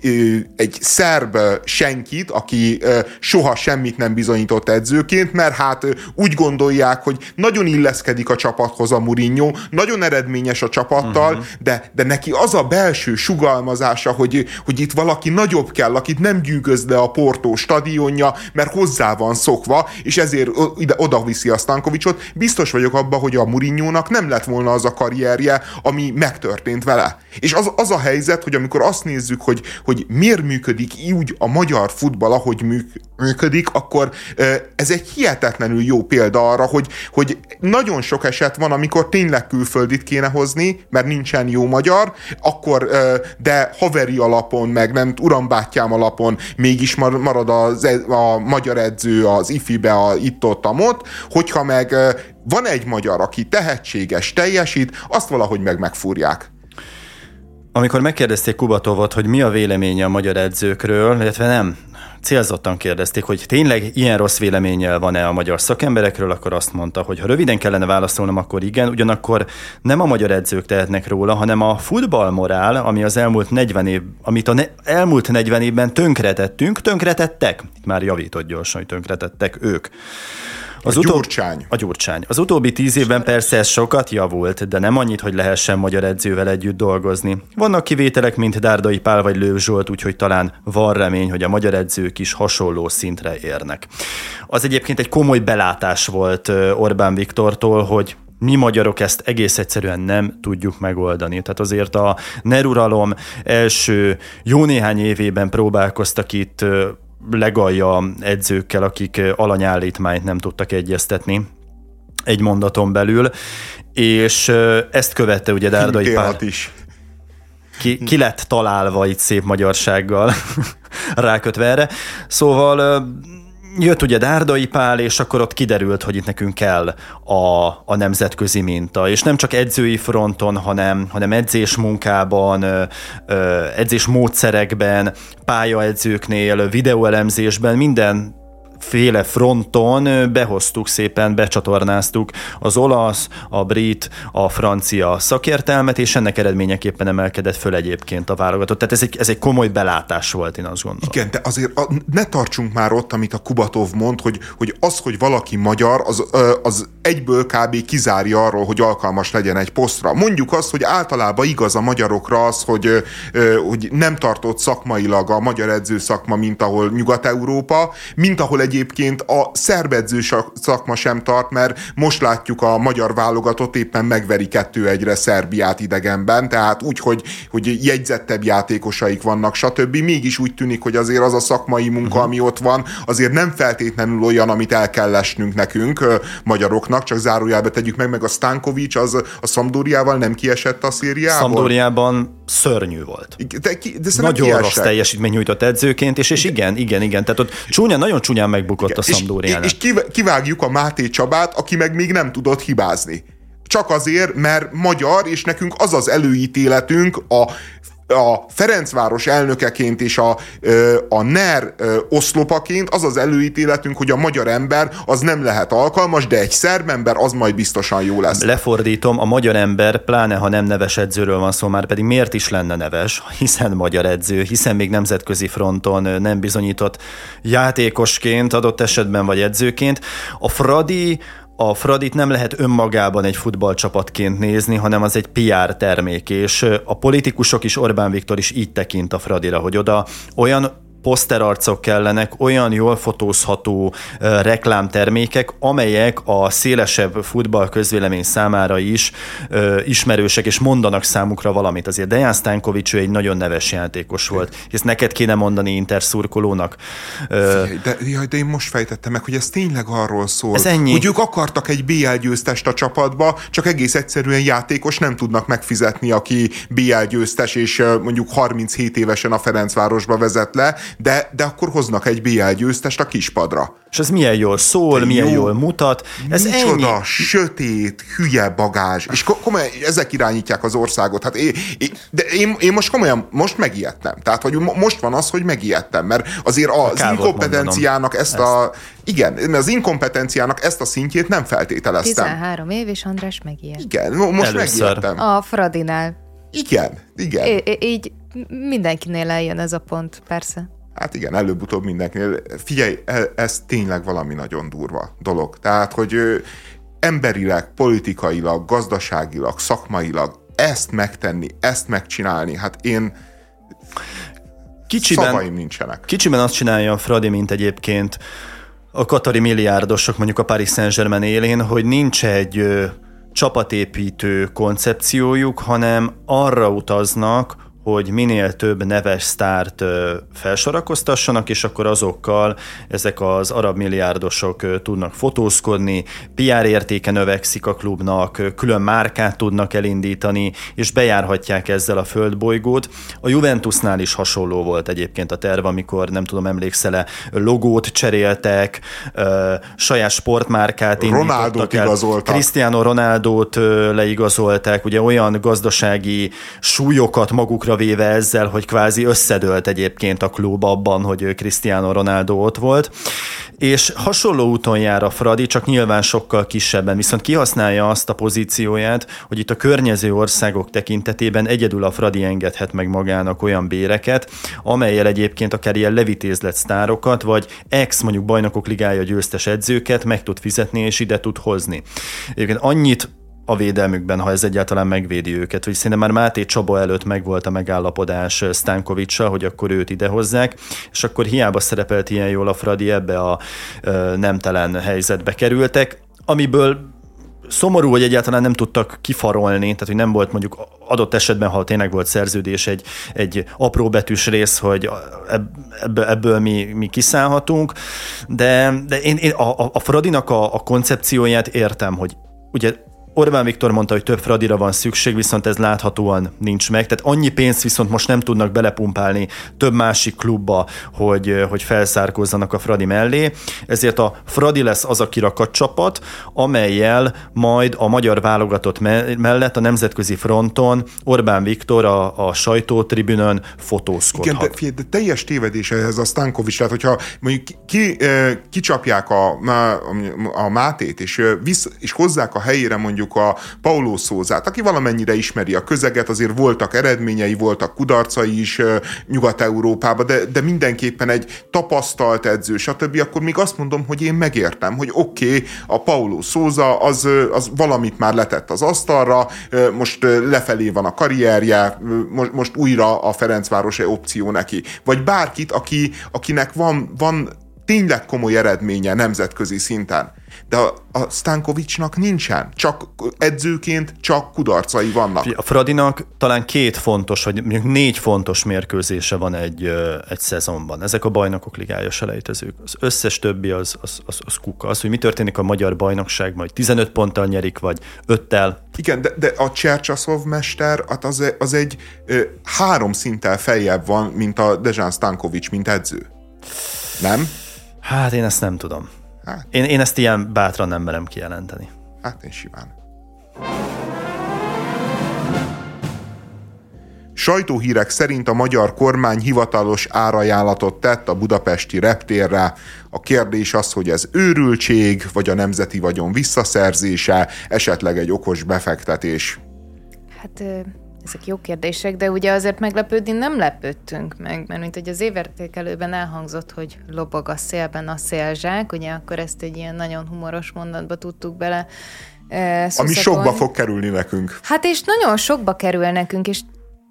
egy szerb senkit, aki soha semmit nem bizonyított edzőként, mert hát úgy gondolják, hogy nagyon illeszkedik a csapathoz a Mourinho, nagyon eredményes a csapattal, uh-huh. de, de neki az a belső sugalmazása, hogy, hogy itt valaki nagyobb kell, akit nem gyűgöz le a Portó stadionja, mert hozzá van szokva, és ezért ide, oda viszi a Stankovicsot, biztos vagyok abban, hogy a Murinyónak nem lett volna az a karrierje, ami megtörtént vele. És az, az a helyzet, hogy amikor azt nézzük, hogy, hogy miért működik úgy a magyar futball, ahogy működik, akkor ez egy hihetetlenül jó példa arra, hogy, hogy nagyon sok eset van, amikor tényleg külföldit kéne hozni, mert nincsen jó magyar, akkor de haveri alapon, meg nem urambátyám alapon mégis marad az, e, a magyar edző az ifibe, a itt-ott, amott, hogyha meg van egy magyar, aki tehetséges, teljesít, azt valahogy meg megfúrják. Amikor megkérdezték Kubatovot, hogy mi a véleménye a magyar edzőkről, illetve nem, célzottan kérdezték, hogy tényleg ilyen rossz véleménnyel van-e a magyar szakemberekről, akkor azt mondta, hogy ha röviden kellene válaszolnom, akkor igen, ugyanakkor nem a magyar edzők tehetnek róla, hanem a futballmorál, ami az elmúlt 40 év, amit a ne, elmúlt 40 évben tönkretettünk, tönkretettek, itt már javított gyorsan, hogy tönkretettek ők. Az a utó... gyurcsány. A gyurcsány. Az utóbbi tíz évben persze ez sokat javult, de nem annyit, hogy lehessen magyar edzővel együtt dolgozni. Vannak kivételek, mint Dárdai Pál vagy Lőv Zsolt, úgyhogy talán van remény, hogy a magyar edzők is hasonló szintre érnek. Az egyébként egy komoly belátás volt Orbán Viktortól, hogy mi magyarok ezt egész egyszerűen nem tudjuk megoldani. Tehát azért a neruralom első jó néhány évében próbálkoztak itt legalja edzőkkel, akik alanyállítmányt nem tudtak egyeztetni egy mondaton belül, és ezt követte ugye Dárdai Pál. is. Ki, ki lett találva itt szép magyarsággal [LAUGHS] rákötve erre. Szóval jött ugye Dárdai Pál, és akkor ott kiderült, hogy itt nekünk kell a, a nemzetközi minta. És nem csak edzői fronton, hanem, hanem edzés munkában, edzés módszerekben, pályaedzőknél, videóelemzésben, minden féle fronton behoztuk szépen, becsatornáztuk az olasz, a brit, a francia szakértelmet, és ennek eredményeképpen emelkedett föl egyébként a válogatott. Tehát ez egy, ez egy komoly belátás volt, én azt gondolom. Igen, de azért a, ne tartsunk már ott, amit a Kubatov mond, hogy, hogy az, hogy valaki magyar, az, az egyből kb. kizárja arról, hogy alkalmas legyen egy posztra. Mondjuk azt, hogy általában igaz a magyarokra az, hogy, hogy nem tartott szakmailag a magyar edző szakma, mint ahol Nyugat-Európa, mint ahol egy egyébként a szerbedző szakma sem tart, mert most látjuk a magyar válogatott éppen megveri kettő egyre Szerbiát idegenben, tehát úgy, hogy, hogy jegyzettebb játékosaik vannak, stb. Mégis úgy tűnik, hogy azért az a szakmai munka, uh-huh. ami ott van, azért nem feltétlenül olyan, amit el kell lesnünk nekünk, magyaroknak, csak zárójelbe tegyük meg, meg a Stankovics az a Szamdóriával nem kiesett a szériából. Szamdóriában szörnyű volt. De, de nagyon kiesett. rossz teljesítmény nyújtott edzőként, és, és igen, igen, igen, tehát ott csúnya, nagyon csúnyán meg megbukott Igen, a Szamdóriánál. És, és kivágjuk a Máté Csabát, aki meg még nem tudott hibázni. Csak azért, mert magyar, és nekünk az az előítéletünk a a Ferencváros elnökeként és a, a NER oszlopaként az az előítéletünk, hogy a magyar ember az nem lehet alkalmas, de egy szerb ember az majd biztosan jó lesz. Lefordítom, a magyar ember, pláne ha nem neves edzőről van szó, már pedig miért is lenne neves, hiszen magyar edző, hiszen még nemzetközi fronton nem bizonyított játékosként, adott esetben vagy edzőként. A Fradi a Fradit nem lehet önmagában egy futballcsapatként nézni, hanem az egy PR termék, és a politikusok is, Orbán Viktor is így tekint a Fradira, hogy oda olyan poszterarcok kellenek, olyan jól fotózható reklámtermékek, amelyek a szélesebb futball közvélemény számára is ö, ismerősek, és mondanak számukra valamit. Azért Dejan Stankovics ő egy nagyon neves játékos volt, és neked kéne mondani Inter szurkolónak. Ö, de, jaj, de én most fejtettem meg, hogy ez tényleg arról szól, ez ennyi. hogy ők akartak egy BL győztest a csapatba, csak egész egyszerűen játékos nem tudnak megfizetni, aki BL győztes, és mondjuk 37 évesen a Ferencvárosba vezet le, de, de akkor hoznak egy BL győztest a kispadra. És ez milyen jól szól, de milyen jó, jól mutat. Ez micsoda ennyi. sötét, hülye bagázs. És komolyan ezek irányítják az országot. Hát én, de én, én most komolyan, most megijedtem. Tehát, hogy most van az, hogy megijedtem, mert azért az inkompetenciának ezt, ezt a... Igen, az inkompetenciának ezt a szintjét nem feltételeztem. 13 év, és András megijed. Igen, most Először. megijedtem. A Fradinál. Igen, igen. É, így mindenkinél eljön ez a pont, persze. Hát igen, előbb-utóbb mindenkinél. Figyelj, e, ez tényleg valami nagyon durva dolog. Tehát, hogy emberileg, politikailag, gazdaságilag, szakmailag ezt megtenni, ezt megcsinálni, hát én kicsiben, szavaim nincsenek. Kicsiben azt csinálja a Fradi, mint egyébként a katari milliárdosok mondjuk a Paris Saint-Germain élén, hogy nincs egy ö, csapatépítő koncepciójuk, hanem arra utaznak, hogy minél több neves sztárt felsorakoztassanak, és akkor azokkal ezek az arab milliárdosok tudnak fotózkodni, PR értéke növekszik a klubnak, külön márkát tudnak elindítani, és bejárhatják ezzel a földbolygót. A Juventusnál is hasonló volt egyébként a terv, amikor nem tudom, emlékszel-e, logót cseréltek, saját sportmárkát indítottak el. Igazoltak. Cristiano Ronaldot leigazolták, ugye olyan gazdasági súlyokat magukra magukra véve ezzel, hogy kvázi összedőlt egyébként a klub abban, hogy Cristiano Ronaldo ott volt. És hasonló úton jár a Fradi, csak nyilván sokkal kisebben, viszont kihasználja azt a pozícióját, hogy itt a környező országok tekintetében egyedül a Fradi engedhet meg magának olyan béreket, amelyel egyébként akár ilyen levitézlet sztárokat, vagy ex mondjuk bajnokok ligája győztes edzőket meg tud fizetni és ide tud hozni. Egyébként annyit a védelmükben, ha ez egyáltalán megvédi őket. Hogy szerintem már Máté Csaba előtt megvolt a megállapodás Stankovicsal, hogy akkor őt idehozzák, és akkor hiába szerepelt ilyen jól a Fradi, ebbe a nemtelen helyzetbe kerültek, amiből szomorú, hogy egyáltalán nem tudtak kifarolni, tehát hogy nem volt mondjuk adott esetben, ha tényleg volt szerződés, egy, egy apró betűs rész, hogy ebből, ebből mi, mi kiszállhatunk, de, de én, én a, a Fradinak a, a koncepcióját értem, hogy ugye Orbán Viktor mondta, hogy több Fradira van szükség, viszont ez láthatóan nincs meg. Tehát annyi pénzt viszont most nem tudnak belepumpálni több másik klubba, hogy, hogy felszárkozzanak a Fradi mellé. Ezért a Fradi lesz az a kirakat csapat, amelyel majd a magyar válogatott mellett a nemzetközi fronton Orbán Viktor a, a sajtótribünön fotózkodhat. Igen, de, de teljes tévedés ez a Stankovics, tehát hogyha mondjuk ki, kicsapják a, a, a Mátét, és, visz, és hozzák a helyére mondjuk mondjuk a Paulo Szózát, aki valamennyire ismeri a közeget, azért voltak eredményei, voltak kudarcai is Nyugat-Európában, de, de mindenképpen egy tapasztalt edző, stb., akkor még azt mondom, hogy én megértem, hogy oké, okay, a Paulo Szóza az, az valamit már letett az asztalra, most lefelé van a karrierje, most, most újra a Ferencvárosi opció neki. Vagy bárkit, aki, akinek van, van tényleg komoly eredménye nemzetközi szinten de a, a Stankovicsnak nincsen. Csak edzőként csak kudarcai vannak. A Fradinak talán két fontos, vagy mondjuk négy fontos mérkőzése van egy, egy szezonban. Ezek a bajnokok ligája selejtezők. Az összes többi az, az, az, az kuka. Az, hogy mi történik a magyar bajnokság, majd 15 ponttal nyerik, vagy 5-tel. Igen, de, de a Csercsaszov mester hát az, az egy ö, három szinttel feljebb van, mint a Dezsán Stankovics, mint edző. Nem? Hát én ezt nem tudom. Hát. Én, én ezt ilyen bátran nem merem kijelenteni. Hát én simán. Sajtóhírek szerint a magyar kormány hivatalos árajánlatot tett a budapesti reptérre. A kérdés az, hogy ez őrültség, vagy a nemzeti vagyon visszaszerzése, esetleg egy okos befektetés. Hát ezek jó kérdések, de ugye azért meglepődni nem lepődtünk meg, mert mint hogy az évértékelőben elhangzott, hogy lobog a szélben a szélzsák, ugye akkor ezt egy ilyen nagyon humoros mondatba tudtuk bele e, Ami sokba fog kerülni nekünk. Hát és nagyon sokba kerül nekünk, és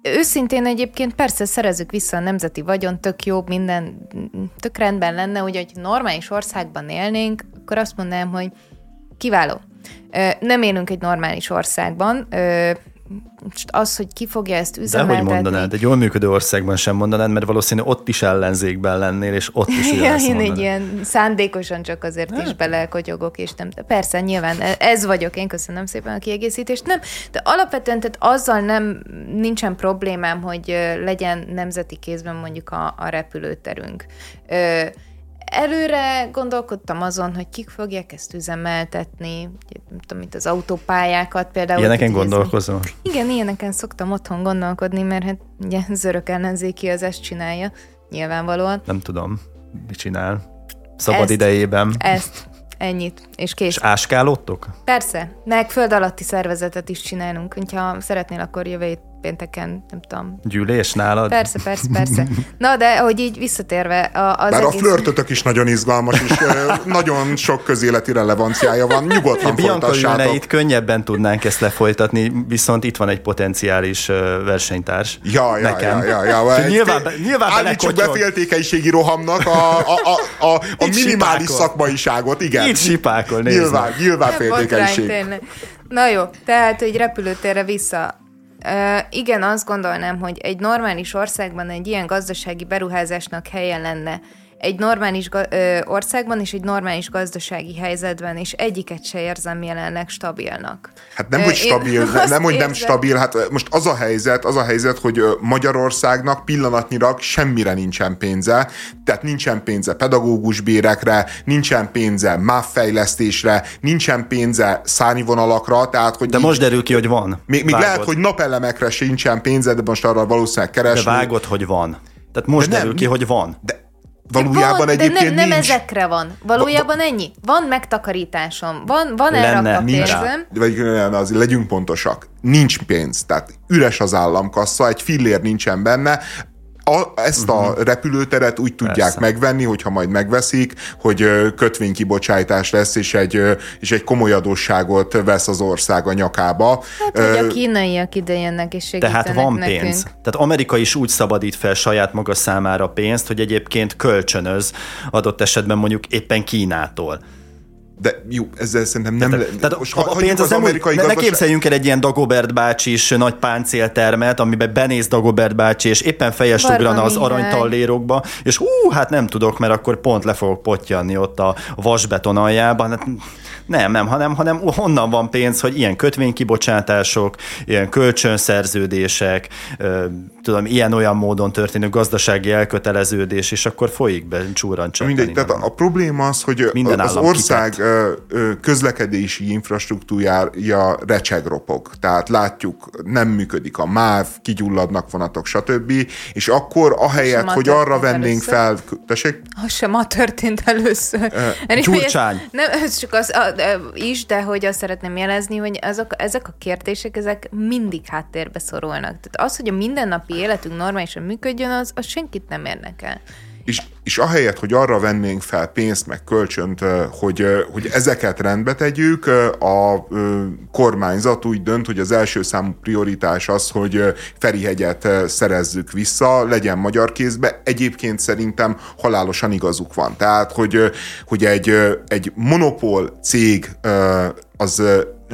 őszintén egyébként persze szerezzük vissza a nemzeti vagyon, tök jó, minden tök rendben lenne, hogy egy normális országban élnénk, akkor azt mondanám, hogy kiváló. Nem élünk egy normális országban, most az, hogy ki fogja ezt De üzemeltetni. hogy mondanád? Egy jól működő országban sem mondanád, mert valószínű ott is ellenzékben lennél, és ott is Ja, [LAUGHS] én mondanád. egy ilyen szándékosan csak azért is belekotyogok, és nem. Persze, nyilván e- ez vagyok, én köszönöm szépen a kiegészítést. Nem, de alapvetően tehát azzal nem nincsen problémám, hogy legyen nemzeti kézben mondjuk a, a repülőterünk. Ö, Előre gondolkodtam azon, hogy kik fogják ezt üzemeltetni, nem tudom, mint az autópályákat például. Ilyeneken gondolkozol? igen, ilyeneken szoktam otthon gondolkodni, mert hát ugye zörök ellenzéki az ezt csinálja, nyilvánvalóan. Nem tudom, mit csinál. Szabad Ezt- idejében. Ezt, ennyit, és kész. És áskálódtok? Persze, meg föld alatti szervezetet is csinálunk, hogyha szeretnél, akkor jövő pénteken, nem tudom. Gyűlés nálad? Persze, persze, persze. Na, de hogy így visszatérve, a, az Bár a egész... flörtötök is nagyon izgalmas, és nagyon sok közéleti relevanciája van. Nyugodtan Bianca folytassátok. Jöneit könnyebben tudnánk ezt lefolytatni, viszont itt van egy potenciális versenytárs. Ja, ja, nekem. ja, ja, ja. Úgyhogy nyilván, be- nyilván Állítsuk be féltékenységi rohamnak a, a, a, a, a Itt minimális szakmaiságot, igen. Itt sipákol, nézd Nyilván, nyilván féltékenység. Na jó, tehát, hogy repülőtérre vissza. Igen, azt gondolnám, hogy egy normális országban egy ilyen gazdasági beruházásnak helye lenne egy normális országban és egy normális gazdasági helyzetben, és egyiket se érzem jelenleg stabilnak. Hát nem, hogy stabil, [LAUGHS] azt nem, hogy nem érzem- stabil, hát most az a helyzet, az a helyzet, hogy Magyarországnak pillanatnyilag semmire nincsen pénze, tehát nincsen pénze pedagógus bérekre, nincsen pénze MÁV fejlesztésre, nincsen pénze szárnyvonalakra, tehát hogy De így- most derül ki, hogy van. még, még Vágod. lehet, hogy napelemekre sincsen pénze, de most arra valószínűleg De keresni. vágod, hogy van. Tehát most De nem, derül ki, mi- hogy van. De valójában van, egyébként de nem, nem nincs. ezekre van. Valójában ennyi. Van megtakarításom, van, van erre Lenne, a nincs. pénzem. vagy olyan, az, legyünk pontosak, nincs pénz, tehát üres az államkassa, egy fillér nincsen benne, a, ezt a repülőteret úgy tudják Persze. megvenni, hogyha majd megveszik, hogy kötvénykibocsátás lesz, és egy, és egy komoly adósságot vesz az ország a nyakába. Hát, hogy Ö, a kínaiak ide jönnek és segítenek Tehát van nekünk. pénz. Tehát Amerika is úgy szabadít fel saját maga számára pénzt, hogy egyébként kölcsönöz adott esetben mondjuk éppen Kínától. De jó, ezzel szerintem nem... le- Tehát most a, pénz az, nem úgy, amerikai ne, ne képzeljünk el egy ilyen Dagobert bácsi is nagy páncéltermet, amiben benéz Dagobert bácsi, és éppen fejes ugrana az aranytallérokba, és hú, hát nem tudok, mert akkor pont le fogok pottyanni ott a vasbeton aljában. Hát nem, nem, hanem, hanem honnan van pénz, hogy ilyen kötvénykibocsátások, ilyen kölcsönszerződések, tudom, ilyen-olyan módon történő gazdasági elköteleződés, és akkor folyik be csúrancsatani. Mindegy, tehát a, probléma az, hogy Minden az állam ország ö, közlekedési infrastruktúrája recsegropog. Tehát látjuk, nem működik a MÁV, kigyulladnak vonatok, stb. És akkor ahelyett, hogy arra vennénk először. fel... Tessék? Az sem ma történt először. Gyurcsány. Nem, ez csak az a, is, de hogy azt szeretném jelezni, hogy azok, ezek a kérdések, ezek mindig háttérbe szorulnak. Tehát az, hogy a mindennapi életünk normálisan működjön, az, az senkit nem érdekel. És, és ahelyett, hogy arra vennénk fel pénzt, meg kölcsönt, hogy, hogy ezeket rendbe tegyük, a kormányzat úgy dönt, hogy az első számú prioritás az, hogy Ferihegyet szerezzük vissza, legyen magyar kézbe. Egyébként szerintem halálosan igazuk van. Tehát, hogy, hogy egy, egy monopól cég az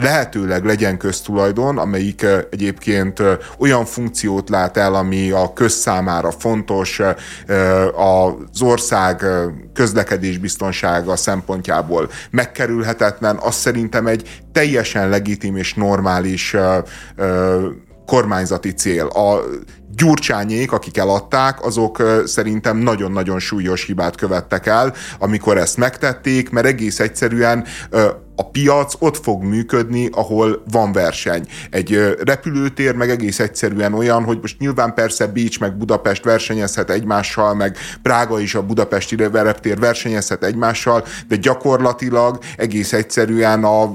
lehetőleg legyen köztulajdon, amelyik ö, egyébként ö, olyan funkciót lát el, ami a közszámára fontos, ö, az ország ö, közlekedésbiztonsága szempontjából megkerülhetetlen, az szerintem egy teljesen legitim és normális kormányzati cél. A gyurcsányék, akik eladták, azok szerintem nagyon-nagyon súlyos hibát követtek el, amikor ezt megtették, mert egész egyszerűen a piac ott fog működni, ahol van verseny. Egy repülőtér meg egész egyszerűen olyan, hogy most nyilván persze Bécs meg Budapest versenyezhet egymással, meg Prága is a budapesti reptér versenyezhet egymással, de gyakorlatilag egész egyszerűen a,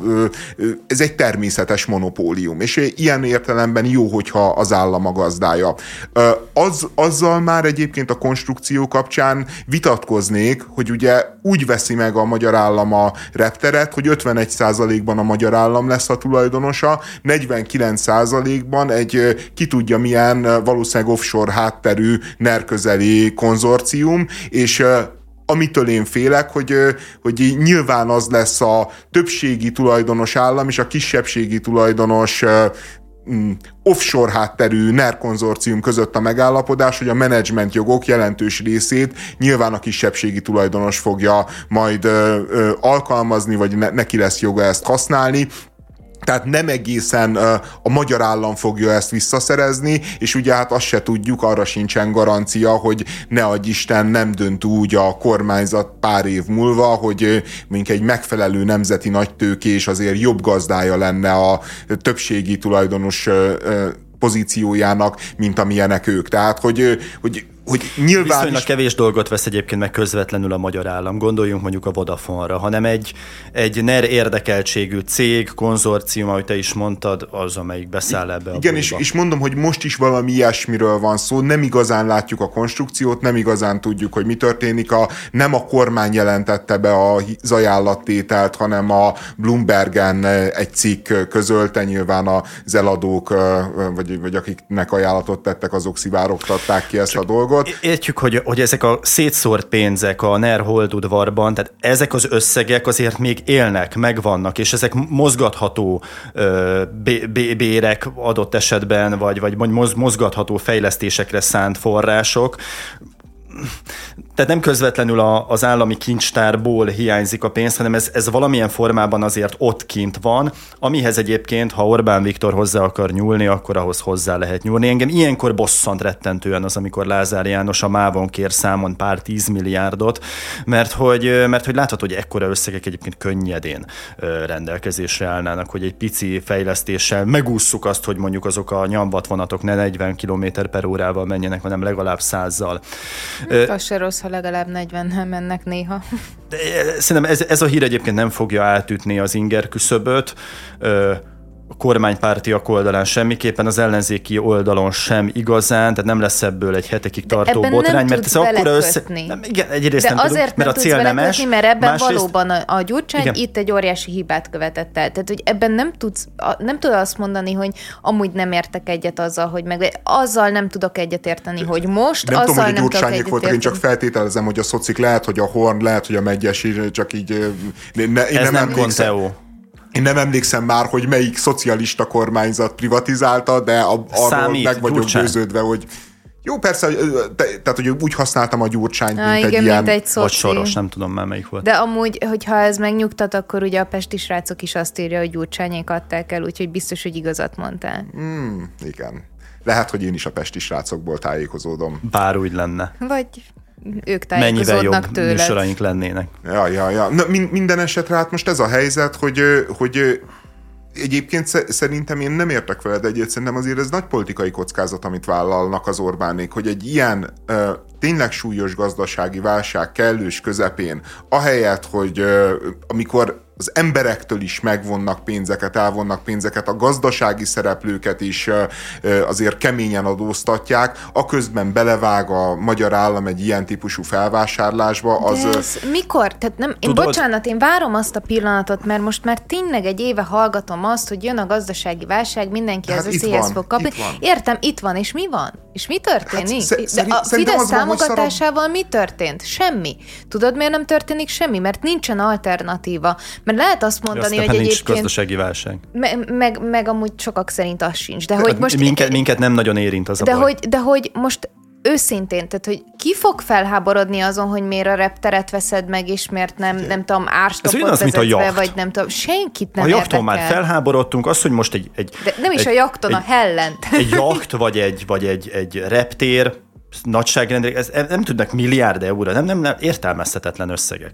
ez egy természetes monopólium, és ilyen értelemben jó, hogyha az állam a gazdája. Az, azzal már egyébként a konstrukció kapcsán vitatkoznék, hogy ugye úgy veszi meg a magyar állam a repteret, hogy 51%-ban a magyar állam lesz a tulajdonosa, 49%-ban egy ki tudja milyen valószínűleg offshore hátterű nerközeli konzorcium, és amitől én félek, hogy, hogy nyilván az lesz a többségi tulajdonos állam, és a kisebbségi tulajdonos offshore hátterű NER konzorcium között a megállapodás, hogy a menedzsment jogok jelentős részét nyilván a kisebbségi tulajdonos fogja majd ö, ö, alkalmazni, vagy ne, neki lesz joga ezt használni, tehát nem egészen a magyar állam fogja ezt visszaszerezni, és ugye hát azt se tudjuk, arra sincsen garancia, hogy ne adj Isten nem dönt úgy a kormányzat pár év múlva, hogy mondjuk egy megfelelő nemzeti nagytőkés azért jobb gazdája lenne a többségi tulajdonos pozíciójának, mint amilyenek ők. Tehát, hogy, hogy hogy nyilván Viszonylag is... kevés dolgot vesz egyébként meg közvetlenül a magyar állam. Gondoljunk mondjuk a Vodafone-ra, hanem egy, egy NER érdekeltségű cég, konzorcium, ahogy te is mondtad, az, amelyik beszáll ebbe a Igen, és, és mondom, hogy most is valami ilyesmiről van szó, nem igazán látjuk a konstrukciót, nem igazán tudjuk, hogy mi történik, a, nem a kormány jelentette be az ajánlattételt, hanem a Bloombergen egy cikk közölte, nyilván az eladók, vagy, vagy akiknek ajánlatot tettek, azok szivárogtatták ki ezt Csak a dolgot dolgot. Értjük, hogy, hogy ezek a szétszórt pénzek a NER hold udvarban, tehát ezek az összegek azért még élnek, megvannak, és ezek mozgatható ö, bérek adott esetben, vagy, vagy mozgatható fejlesztésekre szánt források tehát nem közvetlenül a, az állami kincstárból hiányzik a pénz, hanem ez, ez valamilyen formában azért ott kint van, amihez egyébként, ha Orbán Viktor hozzá akar nyúlni, akkor ahhoz hozzá lehet nyúlni. Engem ilyenkor bosszant rettentően az, amikor Lázár János a Mávon kér számon pár tízmilliárdot, mert hogy, mert hogy látható, hogy ekkora összegek egyébként könnyedén rendelkezésre állnának, hogy egy pici fejlesztéssel megússzuk azt, hogy mondjuk azok a nyambat vonatok ne 40 km per órával menjenek, hanem legalább százzal. Hát, az se rossz, ha legalább 40 nem mennek néha. De szerintem ez, ez a hír egyébként nem fogja átütni az inger küszöböt a kormánypártiak oldalán semmiképpen, az ellenzéki oldalon sem igazán, tehát nem lesz ebből egy hetekig tartó ebben botrány, mert ez akkora össze... Nem, igen, egyrészt De nem azért tudunk, mert nem a cél nem es, mert ebben másrészt... valóban a, a Gyurcsány igen. itt egy óriási hibát követett el. Tehát, hogy ebben nem tudsz, nem tudod azt mondani, hogy amúgy nem értek egyet azzal, hogy meg azzal nem tudok egyet érteni, hogy most, nem azzal tudom, hogy a Gyurcsányék voltak, én csak feltételezem, hogy a szocik lehet, hogy a Horn, lehet, hogy a Megyesi, csak így... Ne, én Ez nem, nem Conteo. Én nem emlékszem már, hogy melyik szocialista kormányzat privatizálta, de a, arról Számít, meg vagyok gyurcsány. győződve, hogy jó, persze, te, tehát hogy úgy használtam a gyurcsányt, mint igen, egy ilyen... Mint egy vagy soros, nem tudom már melyik volt. De amúgy, hogyha ez megnyugtat, akkor ugye a pesti srácok is azt írja, hogy gyurcsányék adták el, úgyhogy biztos, hogy igazat mondtál. Mm, igen. Lehet, hogy én is a pesti srácokból tájékozódom. Bár úgy lenne. Vagy ők Mennyivel jobb tőled. műsoraink lennének. Ja, ja, ja. Na, minden esetre hát most ez a helyzet, hogy, hogy egyébként szerintem én nem értek veled egyet, szerintem azért ez nagy politikai kockázat, amit vállalnak az Orbánék, hogy egy ilyen ö, tényleg súlyos gazdasági válság kellős közepén, ahelyett, hogy ö, amikor az emberektől is megvonnak pénzeket, elvonnak pénzeket, a gazdasági szereplőket is azért keményen adóztatják, aközben belevág a magyar állam egy ilyen típusú felvásárlásba. Az, De ez mikor? Tehát nem, én tudod? bocsánat, én várom azt a pillanatot, mert most már tényleg egy éve hallgatom azt, hogy jön a gazdasági válság, mindenki hát az eszéhez fog kapni. Itt Értem, itt van, és mi van? És mi történik? Hát, De a Fidesz támogatásával mi történt? Semmi. Tudod, miért nem történik semmi? Mert nincsen alternatíva. Mert lehet azt mondani, hogy nincs egyébként... gazdasági válság. Me- meg, meg amúgy sokak szerint az sincs. De hogy most... Minket, minket nem nagyon érint az a de baj. Hogy, de hogy most őszintén, tehát hogy ki fog felháborodni azon, hogy miért a repteret veszed meg, és miért nem, nem tudom, árstopot az, mint a jacht. vagy nem tudom, senkit nem A érdekel. már felháborodtunk, az, hogy most egy... egy De nem is egy, a jakton, egy, a hellent. [LAUGHS] Egy jacht, vagy egy, vagy egy, egy reptér, nagyságrendek, ez nem tudnak milliárd euró, nem, nem, nem, értelmezhetetlen összegek.